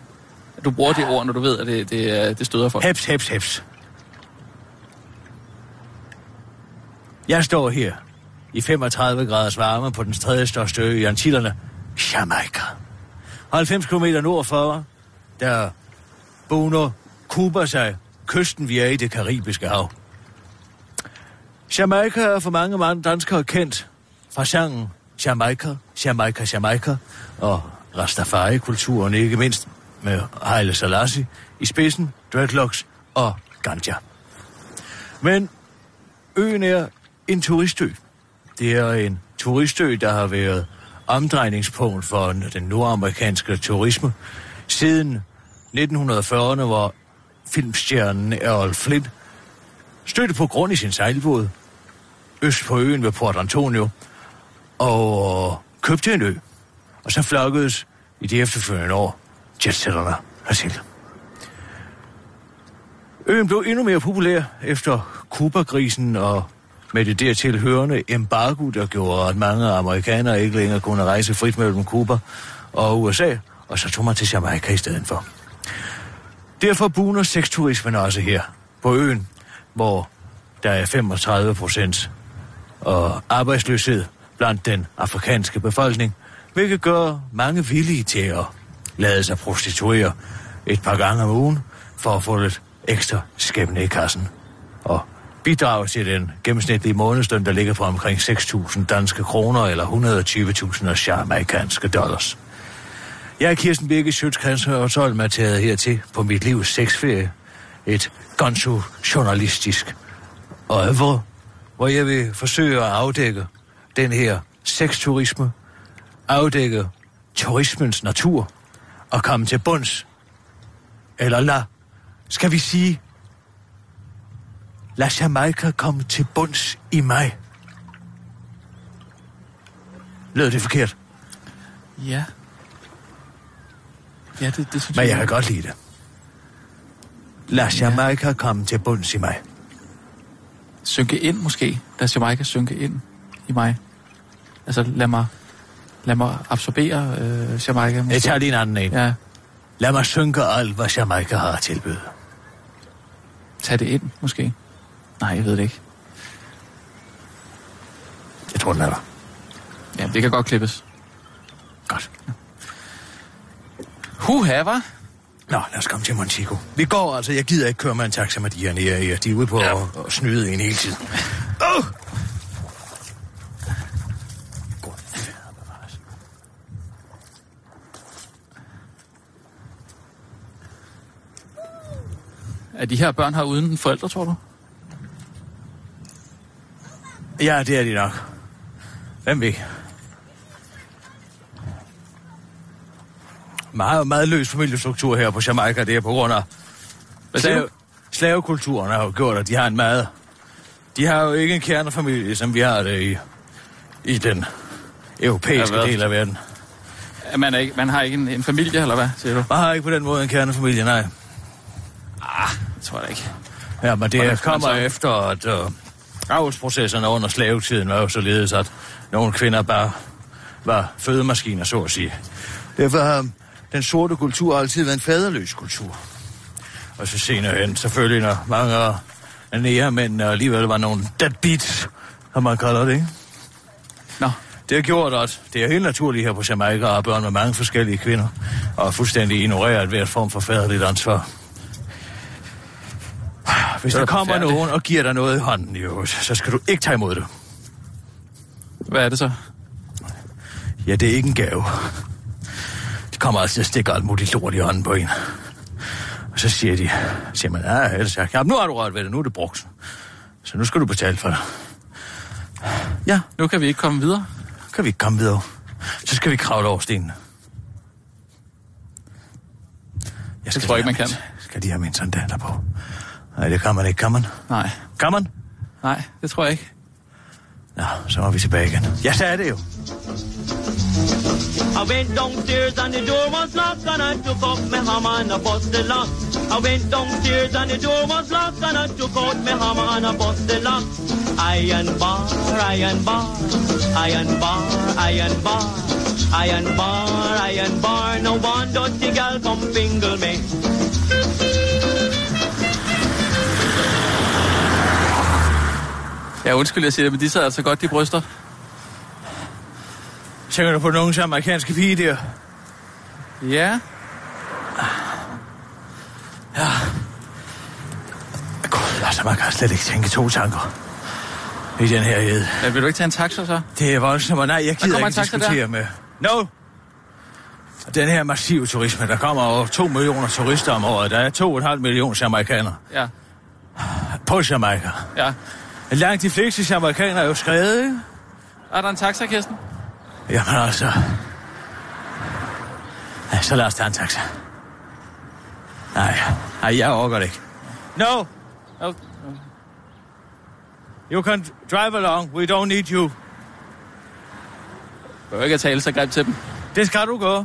S6: at du bruger det ord, når du ved, at det, det, øh, det støder folk.
S4: Heps, heps, heps. Jeg står her i 35 graders varme på den tredje største ø i Antillerne, Jamaica. 90 km nord for, der boner Kuba sig kysten via i det karibiske hav. Jamaica er for mange mange danskere kendt fra sangen Jamaica, Jamaica, Jamaica og Rastafari-kulturen, ikke mindst med Haile Selassie i spidsen, dreadlocks og ganja. Men øen er en turistø. Det er en turistø, der har været omdrejningspunkt for den nordamerikanske turisme siden 1940'erne, hvor filmstjernen Errol Flynn stødte på grund i sin sejlbåd øst på øen ved Port Antonio og købte en ø. Og så flokkedes i de efterfølgende år jetsætterne hertil. Øen blev endnu mere populær efter Kuba-grisen og med det dertil hørende embargo, der gjorde, at mange amerikanere ikke længere kunne rejse frit mellem Kuba og USA, og så tog man til Jamaica i stedet for. Derfor buner sexturismen også her på øen, hvor der er 35 procent og arbejdsløshed blandt den afrikanske befolkning, hvilket gør mange villige til at lade sig prostituere et par gange om ugen for at få lidt ekstra skæbne i kassen. Og bidrage til den gennemsnitlige månedsløn, der ligger på omkring 6.000 danske kroner eller 120.000 jamaikanske dollars. Jeg er Kirsten Birke Sjøtskrans og så er taget hertil på mit livs sexferie. Et ganske journalistisk øvre, hvor jeg vil forsøge at afdække den her sexturisme, afdække turismens natur og komme til bunds. Eller la, skal vi sige, lad Jamaica komme til bunds i mig. Lød det forkert?
S6: Ja. Ja, det, det synes
S4: Men jeg kan godt lide det. Lad Jamaica komme til bunds i mig.
S6: Synke ind måske. Lad Jamaica synke ind i mig. Altså, lad mig, lad mig absorbere øh, Jamaica. Måske.
S4: Jeg tager lige en anden en.
S6: Ja,
S4: Lad mig synke alt, hvad Jamaica har at tilbyde.
S6: tag det ind måske. Nej, jeg ved det ikke.
S4: Jeg tror, den er der.
S6: Ja, det kan godt klippes.
S4: Godt.
S6: Huha, hva'?
S4: Nå, lad os komme til Montego. Vi går altså. Jeg gider ikke køre med en taxa med de her her. De er ude på ja. at, at snyde en hele tiden. Oh!
S6: Er de her børn her uden forældre, tror du?
S4: Ja, det er de nok. Hvem ved? Meget, meget løs familiestruktur her på Jamaica. Det er på grund af
S6: Hvad
S4: slave, slavekulturen har jo gjort, at de har en meget... De har jo ikke en kernefamilie, som vi har det i, i den europæiske
S6: Ja,
S4: del af verden.
S6: Man, er ikke, man har ikke en, en familie, eller hvad, siger du?
S4: Man har ikke på den måde en kernefamilie, nej.
S6: Det tror jeg ikke.
S4: Ja, men det kommer efter, at uh, avlsprocesserne under slavetiden var jo således, at nogle kvinder bare var fødemaskiner, så at sige. Derfor har den sorte kultur altid været en faderløs kultur. Og så senere hen, selvfølgelig, når mange af nærmændene alligevel var nogle deadbeats, som man kalder det, ikke?
S6: Nå,
S4: Det har gjort, at det er helt naturligt her på Jamaica at børn med mange forskellige kvinder, og fuldstændig ignorere et hvert form for faderligt ansvar. Hvis
S6: Det er
S4: der kommer nogen og giver dig noget i hånden, jo, så skal du ikke tage imod det.
S6: hvad er det så?
S4: Ja, det er ikke en gave. De kommer altså til at stikke alt muligt lort i hånden på en. Og så siger de, siger man, ja, ellers sagt, ja, nu har du rørt ved det, nu er det brugt. Så nu skal du betale for det. Ja,
S6: Nu kan vi ikke komme videre.
S4: kan vi ikke komme videre. Så skal vi kravle over stenen. Jeg
S6: tror jeg ikke, man kan.
S4: Skal de have mine sandaler på? Nej, det kan man ikke, kan man?
S6: Nej,
S4: Kan man?
S6: nej, det tror jeg ikke.
S4: Nå, så må vi tilbage igen. Jeg sagde er det jo.
S9: I went downstairs and the door was locked and I took up my hammer and I bust the lock. I went downstairs and the door was locked and I took out my hammer and I bust the lock. Iron bar, iron bar, iron bar, iron bar, iron bar, iron bar. No one dirty gal come fingle me.
S6: Ja, undskyld, jeg siger det, men de sad altså godt, de bryster.
S4: Tænker du på nogen amerikanske pige der?
S6: Ja,
S4: Gud, altså man kan slet ikke tænke to tanker. I den her ed.
S6: men vil du ikke tage en taxa så?
S4: Det er voldsomt, og nej, jeg gider ikke
S6: en
S4: diskutere med. No! Den her massive turisme, der kommer over 2 millioner turister om året. Der er 2,5 millioner jamaikanere
S6: Ja,
S4: på Jamaica.
S6: ja.
S4: Langt de fleste jamaikanere er jo skrevet, ikke?
S6: Er der en taxa, Kirsten?
S4: Jamen altså... Ja, så lad os tage en taxa. Nej, nej, jeg overgår det ikke. No, you can drive along. We don't need you.
S6: du ikke at tale så grimt til dem.
S4: Det skal du gå.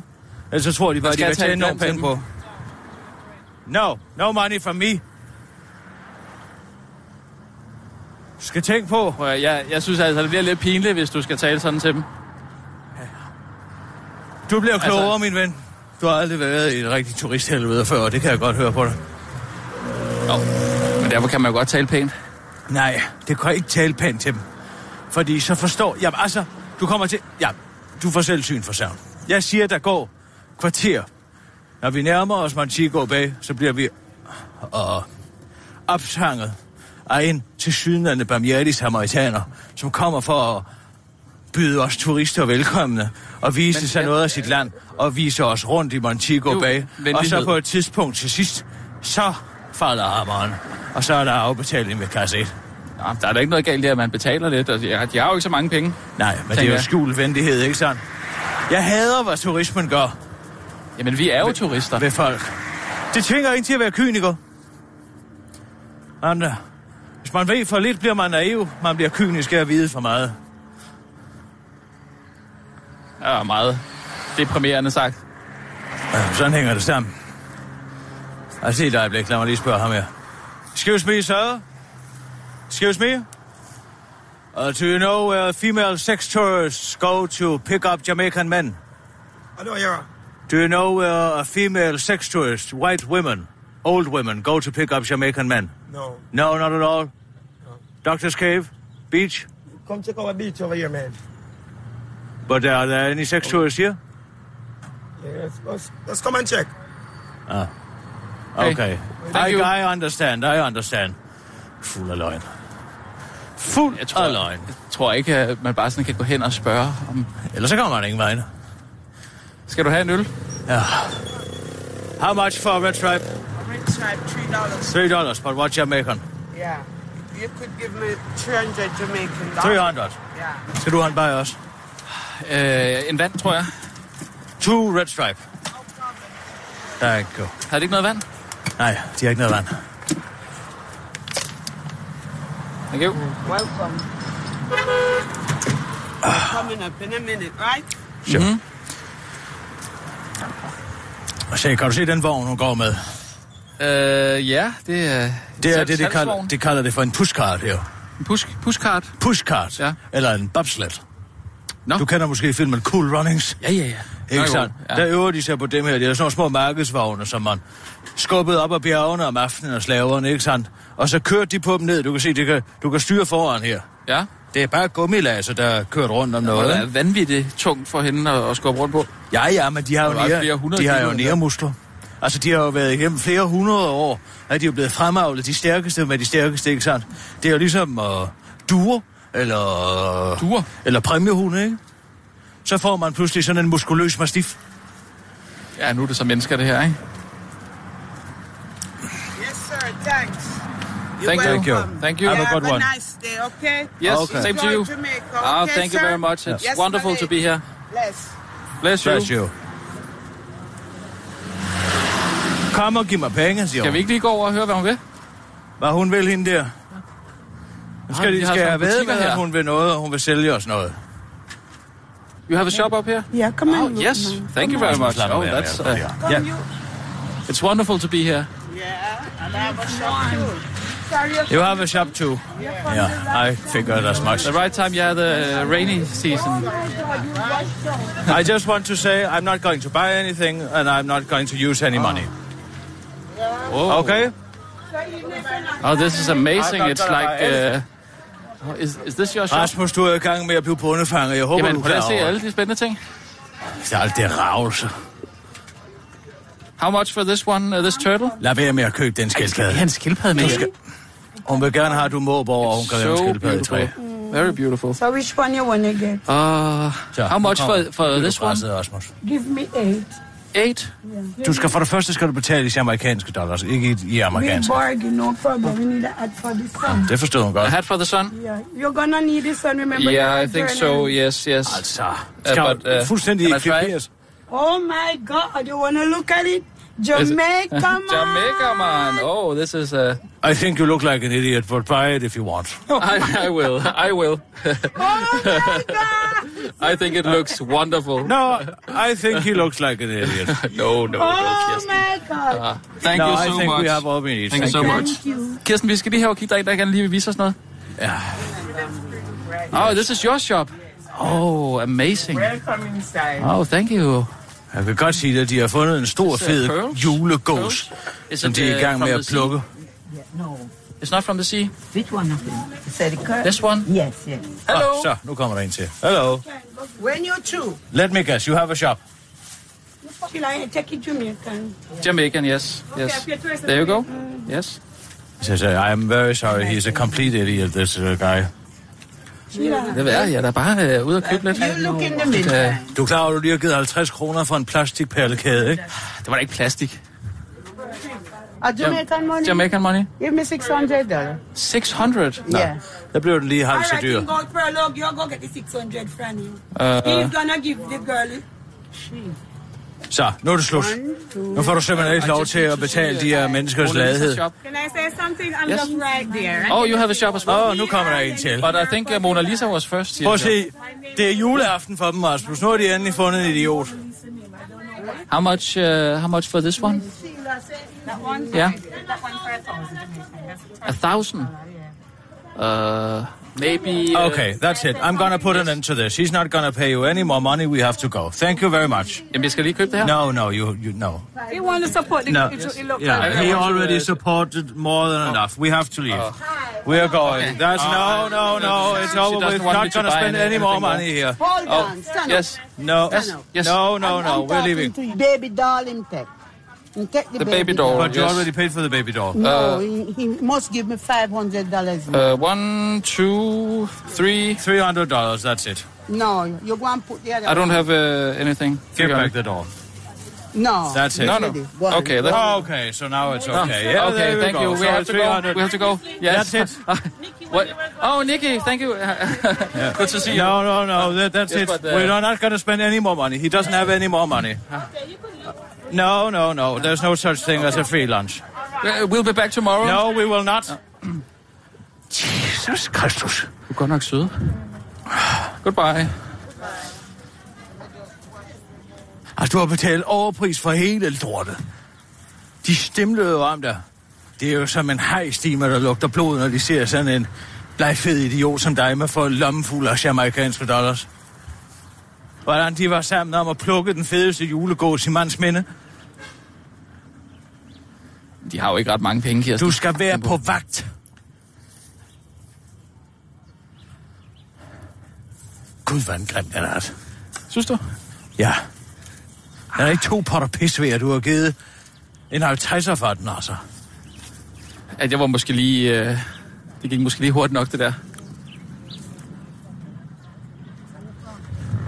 S4: Ellers så tror de bare, de vil enormt
S6: den
S4: penge på. No, no money from me. Skal tænke på.
S6: Jeg, jeg synes altså, det bliver lidt pinligt, hvis du skal tale sådan til dem.
S4: Du bliver klogere,
S6: Altså-
S4: min ven. Du har aldrig været i et rigtigt turisthelvede før, og det kan jeg godt høre på dig.
S6: Jo, men derfor kan man jo godt tale pænt.
S4: Nej, det kan jeg ikke tale pænt til dem. Fordi så forstår... Jamen altså, du kommer til... Ja, du får selv syn for savn. Jeg siger, der går kvarter. Når vi nærmer os Montego Bay, så bliver vi og opsanget af en til sydende barmhjertig samaritaner, som kommer for at byde os turister velkomne og vise
S6: Men
S4: sig
S6: jeg-
S4: noget af sit land og vise os rundt i Montego
S6: Jo,
S4: Bay. Og så på et tidspunkt til sidst, så falder hammeren, og så er der afbetaling med kasse 1.
S6: Nå, der er da ikke noget galt i, at man betaler lidt, og de, de har jo ikke så mange penge.
S4: Nej, men det er jo skjult venlighed, ikke sandt? Jeg hader, hvad turismen gør
S6: Jamen, vi er jo turister.
S4: ved folk. Det tvinger en til at være kyniker. Andre. Hvis man ved for lidt, bliver man naiv. Man bliver kynisk af at vide for meget.
S6: Ja, meget deprimerende sagt.
S4: Ja, sådan hænger det sammen. Altså, se et øjeblik. Lad mig lige spørge ham her. Excuse me, sir. Excuse me. Uh, do you know where female sex tourists go to pick up Jamaican men?
S10: I know you're.
S4: Do you know where a female sex tourist, white women, old women, go to pick up Jamaican men?
S10: No.
S4: No, not at all. Doctor's Cave, beach.
S10: Come check our beach over here, man.
S4: But are there any sex tourists here?
S10: Yeah, let's, let's, come and check.
S4: Ah. Okay.
S6: thank
S4: I,
S6: you.
S4: I understand, I understand. Fuld af løgn. Fuld
S6: Jeg tror,
S4: af løgn.
S6: jeg tror ikke, at man bare sådan kan gå hen og spørge om...
S4: Ellers så kommer man ingen vegne.
S6: Skal du have en øl?
S4: Ja. How much for a red stripe?
S11: Stripe, three dollars.
S4: Three dollars, but what Jamaican?
S11: Yeah. You could give me 300 Jamaican dollars.
S4: 300.
S11: Yeah.
S4: Skal du have en bajer også?
S6: Øh, en vand, tror jeg.
S4: Two red stripe. Thank you.
S6: Har det ikke noget vand?
S4: Nej, de har ikke noget vand.
S6: Thank you.
S11: Welcome. Coming up in a minute, right?
S4: Sure. Mm-hmm. Og se, kan du se den vogn, hun går med?
S6: Øh, ja, det er...
S4: Det er det, de kalder, de kalder det for en pushcart her.
S6: En push, pushcart.
S4: Pushcart.
S6: Ja.
S4: Eller en bobsled.
S6: Nå.
S4: Du kender måske filmen Cool Runnings.
S6: Ja, ja, ja.
S4: Ikke
S6: Nå,
S4: sandt? Ja. Der øver de sig på dem her. Det er sådan nogle små markedsvogne, som man skubbede op ad bjergene om aftenen og slaverne, ikke sandt? Og så kørte de på dem ned. Du kan se, det kan, du kan styre foran her.
S6: Ja.
S4: Det er bare gummilaser, der er kørt rundt om
S6: Og
S4: noget.
S6: det er vanvittigt tungt for hende at, at skubbe rundt på.
S4: Ja, ja, men de har jo, nære,
S6: flere
S4: de har jo
S6: kilo,
S4: næremuskler. Altså, de har jo været igennem flere hundrede år, at de er blevet fremavlet de stærkeste med de stærkeste, ikke sandt? Det er jo ligesom uh, duer, eller,
S6: Duer?
S4: eller præmiehunde, ikke? Så får man pludselig sådan en muskuløs mastiff.
S6: Ja, nu er det så mennesker, det her, ikke?
S11: Yes, sir. Thanks. You're
S6: Thank you.
S4: Thank you.
S11: welcome.
S6: Thank you.
S4: Have a
S11: Have
S4: good
S11: a
S4: one.
S11: nice day, okay?
S6: Yes,
S4: Okay.
S6: same to you.
S11: Jamaica,
S6: Ah,
S11: okay,
S6: thank you
S11: sir?
S6: very much. It's
S11: Yes,
S6: wonderful to be here.
S11: Bless.
S6: Bless you.
S4: Bless you. Kom og giv mig penge, siger
S6: Skal vi ikke lige gå over og høre, hvad hun vil?
S4: Hvad hun vil hende der? Nu skal,
S6: vi
S4: de, skal jeg ved
S6: butikker
S4: med, at
S6: her.
S4: hun vil noget, og hun vil sælge os noget.
S6: You have a shop up here?
S11: Yeah, come
S6: Oh,
S11: on.
S6: yes. Thank you very much. Oh, that's... Uh,
S4: Ja.
S6: it's wonderful to be here.
S11: Yeah, and I have a shop too.
S4: You have a shop too. Yeah, I figured as much.
S6: The right time, yeah, the uh, rainy season.
S4: I just want to say I'm not going to buy anything and I'm not going to use any money.
S6: Oh.
S4: Okay?
S6: Oh, this is amazing. It's like... Uh, is, is this your shop?
S4: Rasmus, du er i gang med at blive bundefanget. Jeg håber,
S6: Jamen,
S4: du kan
S6: se alle de spændende ting.
S4: Det er alt det ravelse.
S6: How much for this one, uh, this turtle?
S4: Lad være med at købe den skildpadde.
S6: have en skildpadde med?
S4: Du skal... Hun vil gerne have, at du måber over, og hun kan have en
S6: So
S4: skildpadde i træ.
S6: beautiful. Very beautiful.
S11: So which one you wanna get?
S6: Uh, how much for, for this one?
S4: Rasmus.
S11: Give me eight.
S6: Eight?
S4: Du skal for det første skal du betale i amerikanske dollars, ikke i, i
S11: We
S4: amerikanske.
S11: bargain, no problem. We need a hat for the sun.
S4: Det forstod hun
S6: A
S4: godt.
S6: hat for the sun?
S11: Yeah, you're gonna need this one. Remember?
S6: Yeah, I think so. Yes, yes.
S4: Altså,
S6: Uh,
S4: skal
S6: but, uh,
S4: fuldstændig ekviperes.
S11: Oh my God! You wanna look at it? Jamaica, man.
S6: Jamaica, man. Oh, this is... Uh,
S4: I think you look like an idiot, but buy it if you want.
S6: I, I will. I will.
S11: Oh my God!
S6: I think it looks wonderful.
S4: No, I think he looks like an idiot.
S6: no, no, no,
S11: Oh
S6: Kirsten.
S11: my God.
S6: Uh, thank
S4: no,
S6: you
S4: I
S6: so
S4: think
S6: much.
S4: we have all we need.
S6: Thank you so much.
S11: Thank you.
S6: Kirsten, vi skal lige have og kigge en, der kan lige vil vise os noget.
S4: Ja.
S6: Oh, this is your shop. Oh, amazing.
S12: Welcome inside.
S6: Oh, thank you.
S4: Jeg kan godt sige, at de har fundet en stor,
S6: Is it
S4: fed
S6: pearls?
S4: julegås,
S6: Is
S4: som
S6: it,
S4: de er i
S6: uh,
S4: gang med at plukke.
S12: No.
S6: It's not from the sea.
S12: Which one of them? Said the curve?
S6: This one?
S12: Yes, yes.
S6: Hello.
S4: Oh, så, nu kommer der en til. Hello.
S12: When you two?
S4: Let me guess, you have a shop.
S11: Shall I take it Jamaican?
S6: Jamaican, yes. Yes. There you go. Yes.
S4: He says, I am very sorry, he's a complete idiot, this uh, guy.
S6: Det er jeg er da bare øh, ude og købe lidt.
S4: Du er klar over, at du lige har givet 50 kroner for en plastikperlekæde, ikke?
S6: det var da ikke plastik.
S12: A Jamaican money?
S6: Jamaican money?
S12: Give me $600. dollars.
S6: 600.
S12: Yeah.
S4: Der blev den lige
S11: All
S4: halvt så
S11: right,
S4: dyr.
S11: you go for a look. You go get the 600 from him.
S6: Uh,
S11: He's gonna give the girl.
S4: Så, nu er det slut. Nu får du simpelthen ikke lov til at betale de her menneskers ladhed.
S11: Can I say something? I'm
S6: Yes.
S11: just right there.
S6: Oh, you have a shop as well.
S4: Åh, oh, nu kommer der en til.
S6: But I think uh, Mona Lisa was first.
S4: Prøv at se, det er juleaften for dem, Rasmus. Nu har de endelig fundet en idiot.
S6: How much? Uh, how much for this one?
S11: That one?
S6: Yeah,
S11: That one for a thousand.
S6: a thousand. Uh, maybe. Uh,
S4: Okay, that's it. I'm gonna put an end to this. He's not gonna pay you any more money. We have to go. Thank you very much.
S6: Jamen, jeg skal lige købe det her.
S4: No, no, you, you, no.
S11: You want to support the
S4: No.
S11: it, it
S4: Yeah, he
S6: I want to,
S4: already supported more than enough. We have to leave. We are going. That's no, no, no. It's
S6: She
S4: over
S6: doesn't
S4: with.
S6: want
S4: Not gonna
S6: buy
S4: spend
S6: any-
S4: any more money here.
S12: Hold
S6: Oh,
S12: on. Stand
S6: yes.
S4: No,
S6: Yes, yes.
S4: no, no,
S12: I'm
S4: no. We're leaving.
S12: To you. Baby doll him take. Him take the,
S6: The baby doll.
S4: But you
S6: Yes.
S4: already paid for the baby doll.
S12: No,
S6: Uh,
S12: he, he must give me $500 more.
S6: Uh, one, two, three.
S4: Three hundred dollars. That's it.
S12: no, you go and put the other
S6: I don't
S12: one.
S6: have uh, anything.
S4: Give back the doll.
S12: No.
S4: That's it.
S6: No, no.
S12: Go on.
S6: Okay, that,
S4: Oh, okay, so now it's okay. Yeah,
S6: okay, thank
S4: go.
S6: you. We
S4: So
S6: have to go. We have to go. Yes.
S4: That's it.
S6: what? Oh, Nikki, thank you. Good to see you.
S4: No, no, no. That, that's
S6: Yes,
S4: it.
S6: but, uh,
S4: We're not going to spend any more money. He doesn't have any more money. No, no, no. There's no such thing as a free lunch.
S6: Uh, We'll be back tomorrow.
S4: No, we will not. Jesus Christus.
S6: Du er godt nok sød. Goodbye.
S4: Altså, du har betalt overpris for hele lortet. De stemlede jo om dig. Det er jo som en hejstimer, der lugter blod, når de ser sådan en blegfed idiot som dig med for lommefuld af jamaikanske dollars. Hvordan de var sammen om at plukke den fedeste julegås i mands minde.
S6: De har jo ikke ret mange penge, Kirsten.
S4: Du skal være på vagt. Gud, hvad en grim den er.
S6: Synes du?
S4: Ja. Der er ikke to potter pis ved, at du har givet en 50'er for den, altså.
S6: At jeg var måske lige... Øh, det gik måske lige hurtigt nok, det der.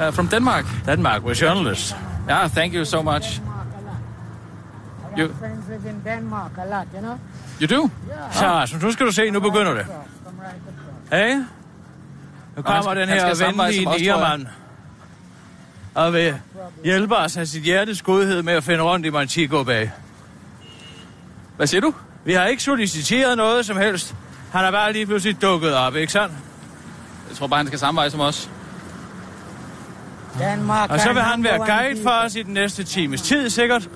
S6: Uh, from Denmark.
S4: Denmark, we're journalists.
S6: Yeah, thank you so much. You,
S12: Friends live in Denmark a lot, you know?
S6: you do?
S4: Så, Rasmus, nu skal du se, nu begynder det. Hey? Nu kommer den her venlige niermand. Og vil hjælpe os af sit hjertes godhed med at finde rundt i Montego Bay.
S6: Hvad siger du?
S4: Vi har ikke soliciteret noget som helst. Han er bare lige pludselig dukket op, ikke sandt?
S6: Jeg tror bare, han skal samme vej som os.
S12: Denmark
S4: Og så vil han være guide for os i den næste times tid, sikkert.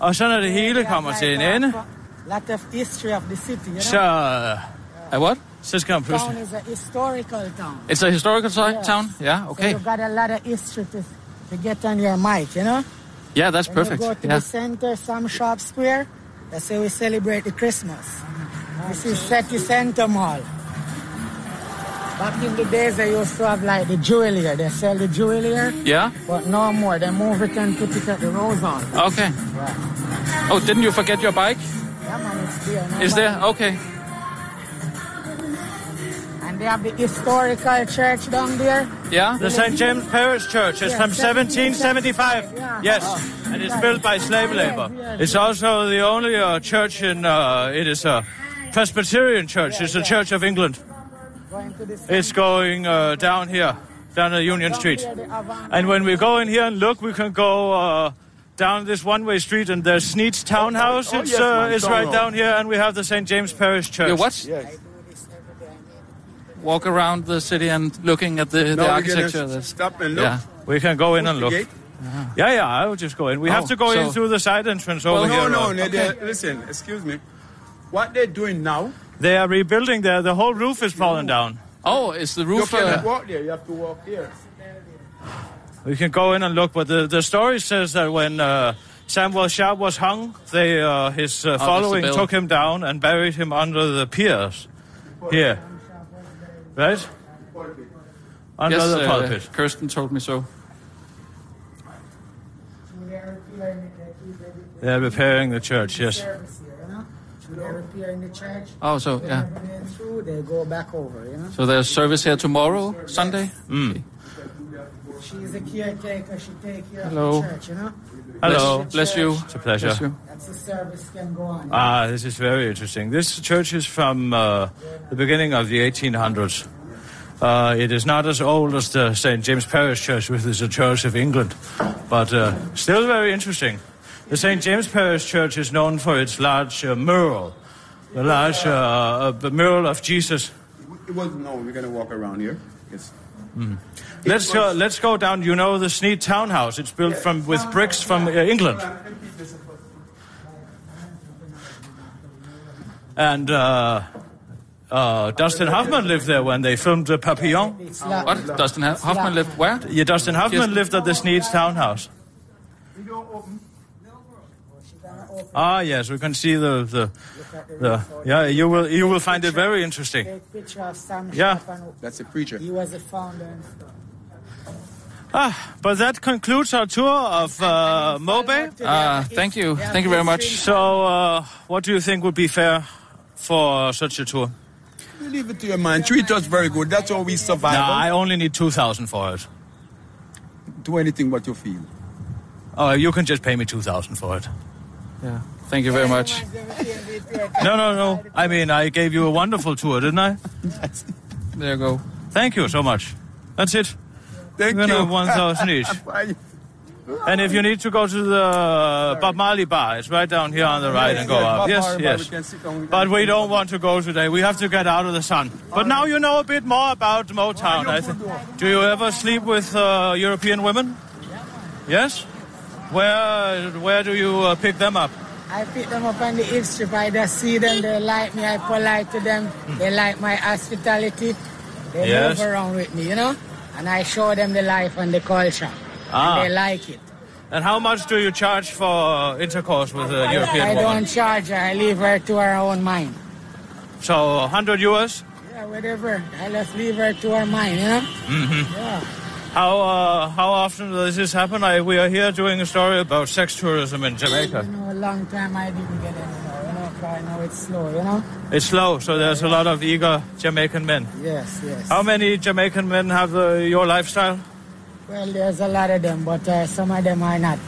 S4: Og så når det hele kommer til en ende,
S12: Lot of history of the city, you know?
S4: så,
S6: Uh, what?
S4: så skal han
S12: Town
S4: pludselig...
S12: is a historical town.
S6: It's a historical si- town? Yeah,
S12: So
S6: okay.
S12: you got a lot of history to, to get on your mic, you know?
S6: Yeah, that's
S12: When
S6: perfect.
S12: you go to
S6: Yeah.
S12: the center, some shop square, that's how we celebrate the Christmas. This is City Center Mall. Back in the days, they used to have like the jewelry. They sell the jewelry,
S6: Yeah?
S12: but no more. They move it and put it at the rose on.
S6: Okay. Oh, didn't you forget your bike?
S12: Yeah, man, it's there. No
S6: Is
S12: more.
S6: there? Okay.
S12: And they have the historical church down there.
S6: Yeah?
S4: The St. James Parish Church is
S12: Yeah,
S4: from
S12: 1775.
S4: 1775.
S12: Yeah.
S4: Yes, and it's built by slave labor. It's also the only uh, church in, uh, it is a Presbyterian church. It's the Church of England.
S12: Going to the
S4: It's going uh, down here, down the Union Street.
S12: Down there, they have an-
S4: And when we go in here and look, we can go uh, down this one-way street, and there's Sneed's Townhouse.
S10: Oh,
S4: It's, uh,
S10: man,
S4: it's right down here, and we have the St. James Parish Church.
S6: You what?
S10: Yes.
S6: walk around the city and looking at the,
S10: No,
S6: the architecture? That's,
S10: stop and look.
S6: Yeah.
S4: We can go in
S10: Push
S4: and look.
S10: gate.
S4: Yeah, yeah, I will just go in. We have
S6: Oh,
S4: to go in through the side entrance
S10: Well,
S4: over
S10: no,
S4: here.
S10: no,
S4: Rob.
S10: no. they- Listen, excuse me. What they're doing now,
S4: They are rebuilding there. The whole roof is falling down.
S6: Oh, is the
S10: you
S6: roof...
S10: cannot
S6: Uh,
S10: walk there. You have to walk here.
S4: We can go in and look, but the, the story says that when uh, Samuel Sharp was hung, they uh, his uh, following took him down and buried him under the piers here, right? Under
S6: yes,
S4: the
S6: uh,
S4: pulpit.
S6: Kirsten told me so.
S4: They are repairing the church. Yes.
S12: Service here, you know? Should they repair in the church?
S6: Oh, so, yeah.
S12: Whenever they're through, they go back over, you know?
S6: So there's service here tomorrow, Sunday?
S4: Mm.
S12: She's a caretaker, she take care
S6: Hello.
S12: of the church, you know?
S4: Hello.
S6: Bless you.
S4: It's a pleasure.
S6: Bless you.
S12: That's the service can go on.
S4: Ah, this is very interesting. This church is from uh, the beginning of the 1800s. Uh, it is not as old as the St. James Parish Church, which is a church of England, but uh, still very interesting. The St. James Parish Church is known for its large uh, mural, the large uh, uh, the mural of Jesus.
S10: It wasn't known. We're gonna walk around here. Yes.
S4: Let's go. Let's go down. You know the Sneed Townhouse. It's built from with bricks from uh, England. And uh, uh, Dustin Hoffman lived there when they filmed the Papillon.
S6: What? Dustin Ho- Hoffman lived where?
S4: Yeah, Dustin Hoffman lived at the Sneed's townhouse. Ah, yes, we can see the the, the yeah. You will you will find it very interesting.
S12: Picture of Sam
S4: Yeah.
S12: Sharp
S10: That's a preacher.
S12: he was a founder and stuff.
S4: Ah, but that concludes our tour of uh, Mobe.
S6: Uh, thank you. Thank you very much.
S4: So, uh, what do you think would be fair for such a tour?
S10: We leave it to your man. Treat us very good. That's how we survive.
S4: Nah, I only need two thousand for it.
S10: Do anything what you feel.
S4: Oh, you can just pay me two thousand for it.
S6: Yeah. Thank you very much.
S4: No, no, no. I mean, I gave you a wonderful tour, didn't I?
S6: There you go.
S4: Thank you so much. That's it.
S10: Thank
S4: We're
S10: you.
S4: 1,000 each. And if you need to go to the Bob Marley bar, it's right down here on the right and go
S10: Yes,
S4: up.
S10: Bob
S4: Yes,
S10: Marley
S4: yes.
S10: we can sit down, we can
S4: But we don't want to go today. We have to get out of the sun. But now you know a bit more about Motown. I think. Do you ever sleep with uh, European women? Yes. Where where do you uh, pick them up?
S12: I pick them up on the hip strip. I just see them. They like me. I polite to them. They like my hospitality. They
S4: Yes.
S12: move around with me, you know. And I show them the life and the culture.
S4: Ah.
S12: And they like it.
S4: And how much do you charge for intercourse with a European
S12: I
S4: woman?
S12: don't charge her. I leave her to her own mind.
S4: So 100 US.
S12: Yeah, whatever. I just leave her to her mind, you know.
S4: Mm-hmm.
S12: Yeah.
S4: How uh, how often does this happen? I, we are here doing a story about sex tourism in Jamaica.
S12: You know, a long time I didn't get any more, you know. I know it's slow, you know.
S4: It's slow, so there's a lot of eager Jamaican men.
S12: Yes, yes.
S4: How many Jamaican men have uh, your lifestyle?
S12: Well, there's a lot of them, but uh, some of them are not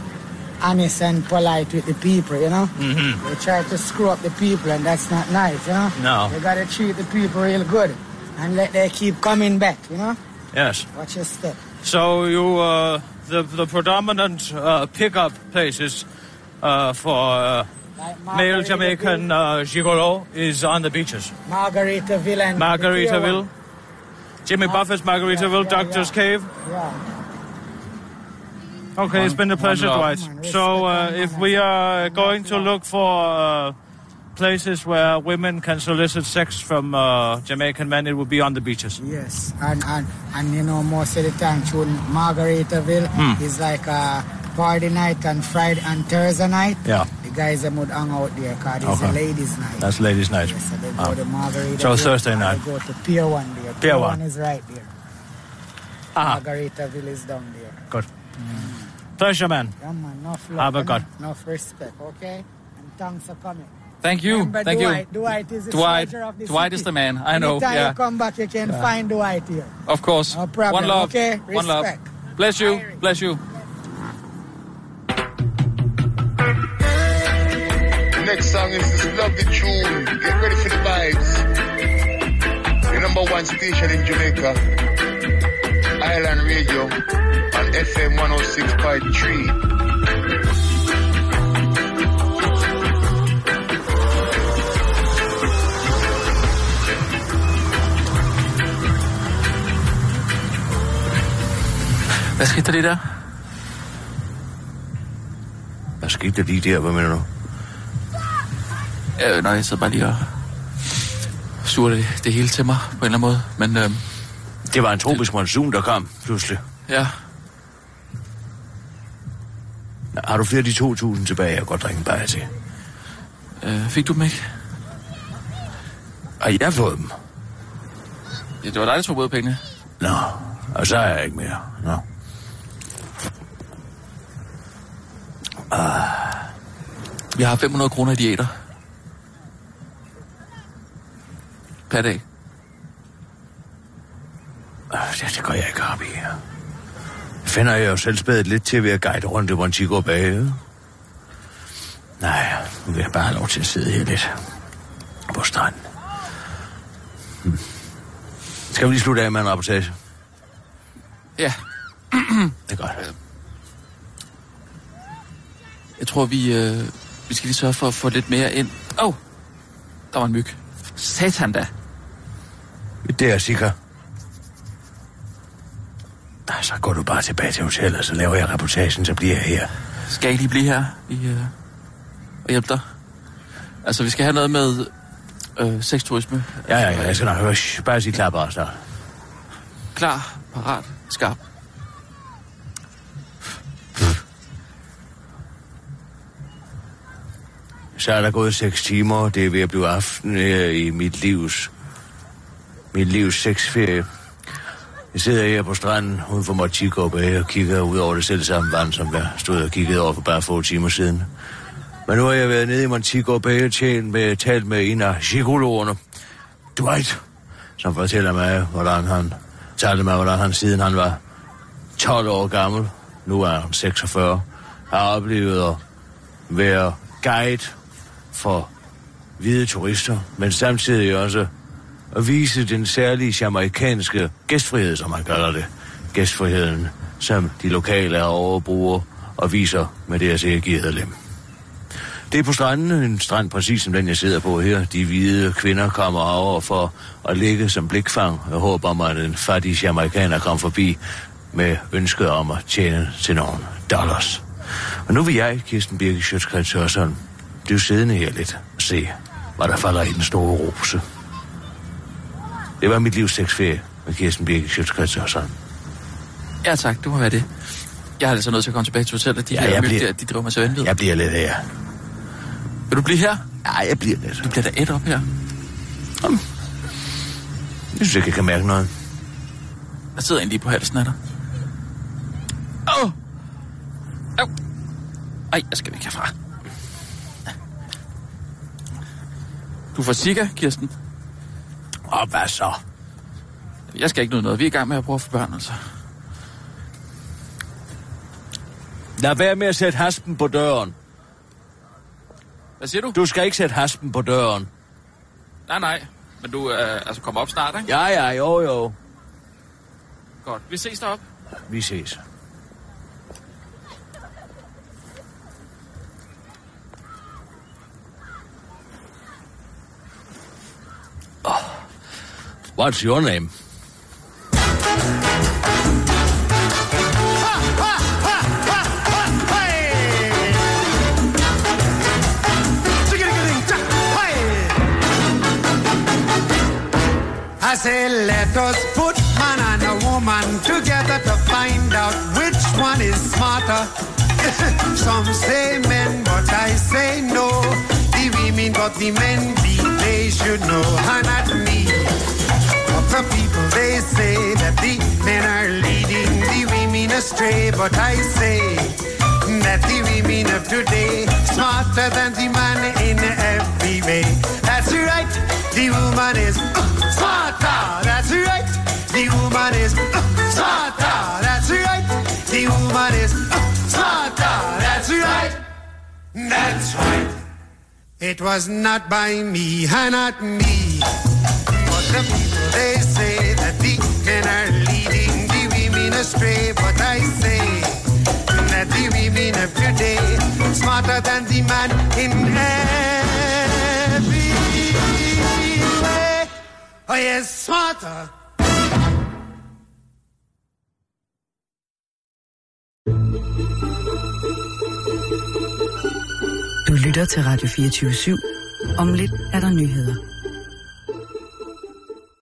S12: honest and polite with the people, you know.
S4: Mhm.
S12: They try to screw up the people, and that's not nice, you know.
S4: No.
S12: They gotta treat the people real good, and let them keep coming back, you know.
S4: Yes.
S12: Watch your step.
S4: So you uh, the the predominant uh, pickup places uh, for uh, male Jamaican uh, gigolo is on the beaches.
S12: Margaritaville and
S4: Margaritaville, Jimmy Buffett's Margaritaville,
S12: yeah,
S4: Doctor's Cave.
S12: Yeah.
S4: Okay, it's been a pleasure,
S6: one
S4: Dwight.
S6: love.
S4: So uh, if we are going to look for uh, places where women can solicit sex from uh, Jamaican men, it would be on the beaches.
S12: Yes, and, and and you know most of the time through Margaritaville
S4: Hmm.
S12: is like a party night on Friday and Thursday night.
S4: Yeah.
S12: The guys them would hang out there because it's
S4: Okay.
S12: a ladies' night.
S4: That's ladies' night.
S12: Yes, so they go
S4: Ah.
S12: to Margaritaville.
S4: So Thursday night.
S12: They go to Pier One there.
S4: Pier One.
S12: is right there.
S4: Ah.
S12: Margaritaville is down there.
S4: Good. Pleasure, man.
S12: Yeah, man, enough love,
S4: Have a good.
S12: enough respect, okay? And thanks for coming.
S6: Thank you.
S12: Remember
S6: Thank
S12: Dwight,
S6: you.
S12: Dwight is the
S6: Dwight,
S12: soldier of the
S6: Dwight
S12: city.
S6: is the man. I know.
S12: Anytime
S6: Yeah.
S12: you come back, you can
S6: Yeah.
S12: find Dwight here.
S6: Of course.
S12: No problem,
S6: One love.
S12: okay?
S6: One love.
S12: Respect.
S6: Bless you. Bless you.
S5: Next song is this lovely tune. Get ready for the vibes. The number one station in Jamaica. Island Radio on FM 106.3.
S6: Hvad skete der lige der?
S4: Hvad skete der lige der? Hvad mener du?
S6: Øh, nej, jeg sidder bare lige og suger det, det hele til mig på en eller anden måde. Men øh,
S4: Det var en tropisk monsun, der kom pludselig.
S6: ja,
S4: Har du flere af de 2.000 tilbage, jeg godt drikke en bajer til?
S6: øh, fik du dem ikke?
S4: Har jeg fået dem?
S6: Ja, det var dig, der tog ud pengene.
S4: Nå, og så er jeg ikke mere. Nå.
S6: Vi har 500 kroner i diæter. Per dag.
S4: Øh, Det, det går jeg ikke op i. Jeg finder jeg jo selv spædet lidt til ved at guide rundt i Montego Bay. Nej, nu vil jeg bare have lov til at sidde her lidt på stranden. Hm. Skal vi lige slutte af med en rapportage?
S6: Ja,
S4: Det er godt.
S6: Jeg tror, vi, øh, vi skal lige sørge for at få lidt mere ind. Åh, oh, der var en myg. Satan da.
S4: Det er sikker. Nej, så går du bare tilbage til hotellet, så laver jeg reportagen, så bliver jeg her.
S6: Skal jeg lige blive her i, øh, og hjælpe dig? Altså, vi skal have noget med øh, sexturisme.
S4: Ja, ja, ja, jeg skal nok høre. Bare sige klar bare snart.
S6: Klar, parat, skarp.
S4: Så er der gået seks timer, det er ved at blive aften her i mit livs, mit livs sexferie. Jeg sidder her på stranden uden for Montego Bay og kigger ud over det selv samme vand, som jeg stod og kiggede over for bare få timer siden. Men nu har jeg været nede i Montego Bay og tjent med, talt med en af psykologerne, Dwight, som fortæller mig, hvordan han talte mig, hvordan han siden han var 12 år gammel, nu er han 46, har oplevet at være guide for hvide turister, men samtidig også at vise den særlige jamaikanske gæstfrihed, som man kalder det. Gæstfriheden, som de lokale herovre bruger og viser med deres ægigede lem. Det er på stranden, en strand præcis som den, jeg sidder på her. De hvide kvinder kommer over for at ligge som blikfang. Jeg håber om, at en fattig jamaikaner kommer forbi med ønsket om at tjene til nogle dollars. Og nu vil jeg, Kirsten Birke Sjøtskrets Hørsholm, blive siddende her lidt og se, hvad der falder i den store rose. Det var mit livs sexferie med Kirsten Birke Sjøtskreds Hørsson.
S6: Ja tak, det må være det. Jeg er altså nødt til at komme tilbage til hotellet. De,
S4: Ja, jeg bliver-
S6: der, de driver mig så vanvittigt.
S4: Jeg bliver lidt her.
S6: Vil du blive her?
S4: Nej, jeg bliver lidt.
S6: Du bliver da et op her.
S4: Jeg synes ikke, jeg kan mærke noget.
S6: Jeg sidder egentlig lige på halsen af dig. Åh! Oh. Au! Ej, jeg skal væk herfra. Du får Sika, Kirsten.
S4: Og hvad så?
S6: Jeg skal ikke noget noget. Vi er i gang med at prøve at få børn, altså.
S4: Lad være med at sætte haspen på døren.
S6: Hvad siger du?
S4: Du skal ikke sætte haspen på døren.
S6: Nej, nej. Men du øh, altså kommer op snart, ikke?
S4: Ja, ja, jo, jo.
S6: Godt. Vi ses derop.
S4: Vi ses. What's your name?
S13: I say, let us put man and a woman together to find out which one is smarter. Some say men, but I say no. The women got the men beat, they should know, and not me. Other people, they say that the men are leading the women astray, but I say that the women of today smarter than the man in every way. That's right, the woman is uh, smarter. That's right, the woman is uh, smarter. That's right, the woman is uh, smarter. That's right, that's right. It was not by me, and not me. astray, but I say that the women of today smarter than the man in every way. Oh yes, smarter.
S1: Du lytter til Radio 24 /7. Om lidt er der nyheder.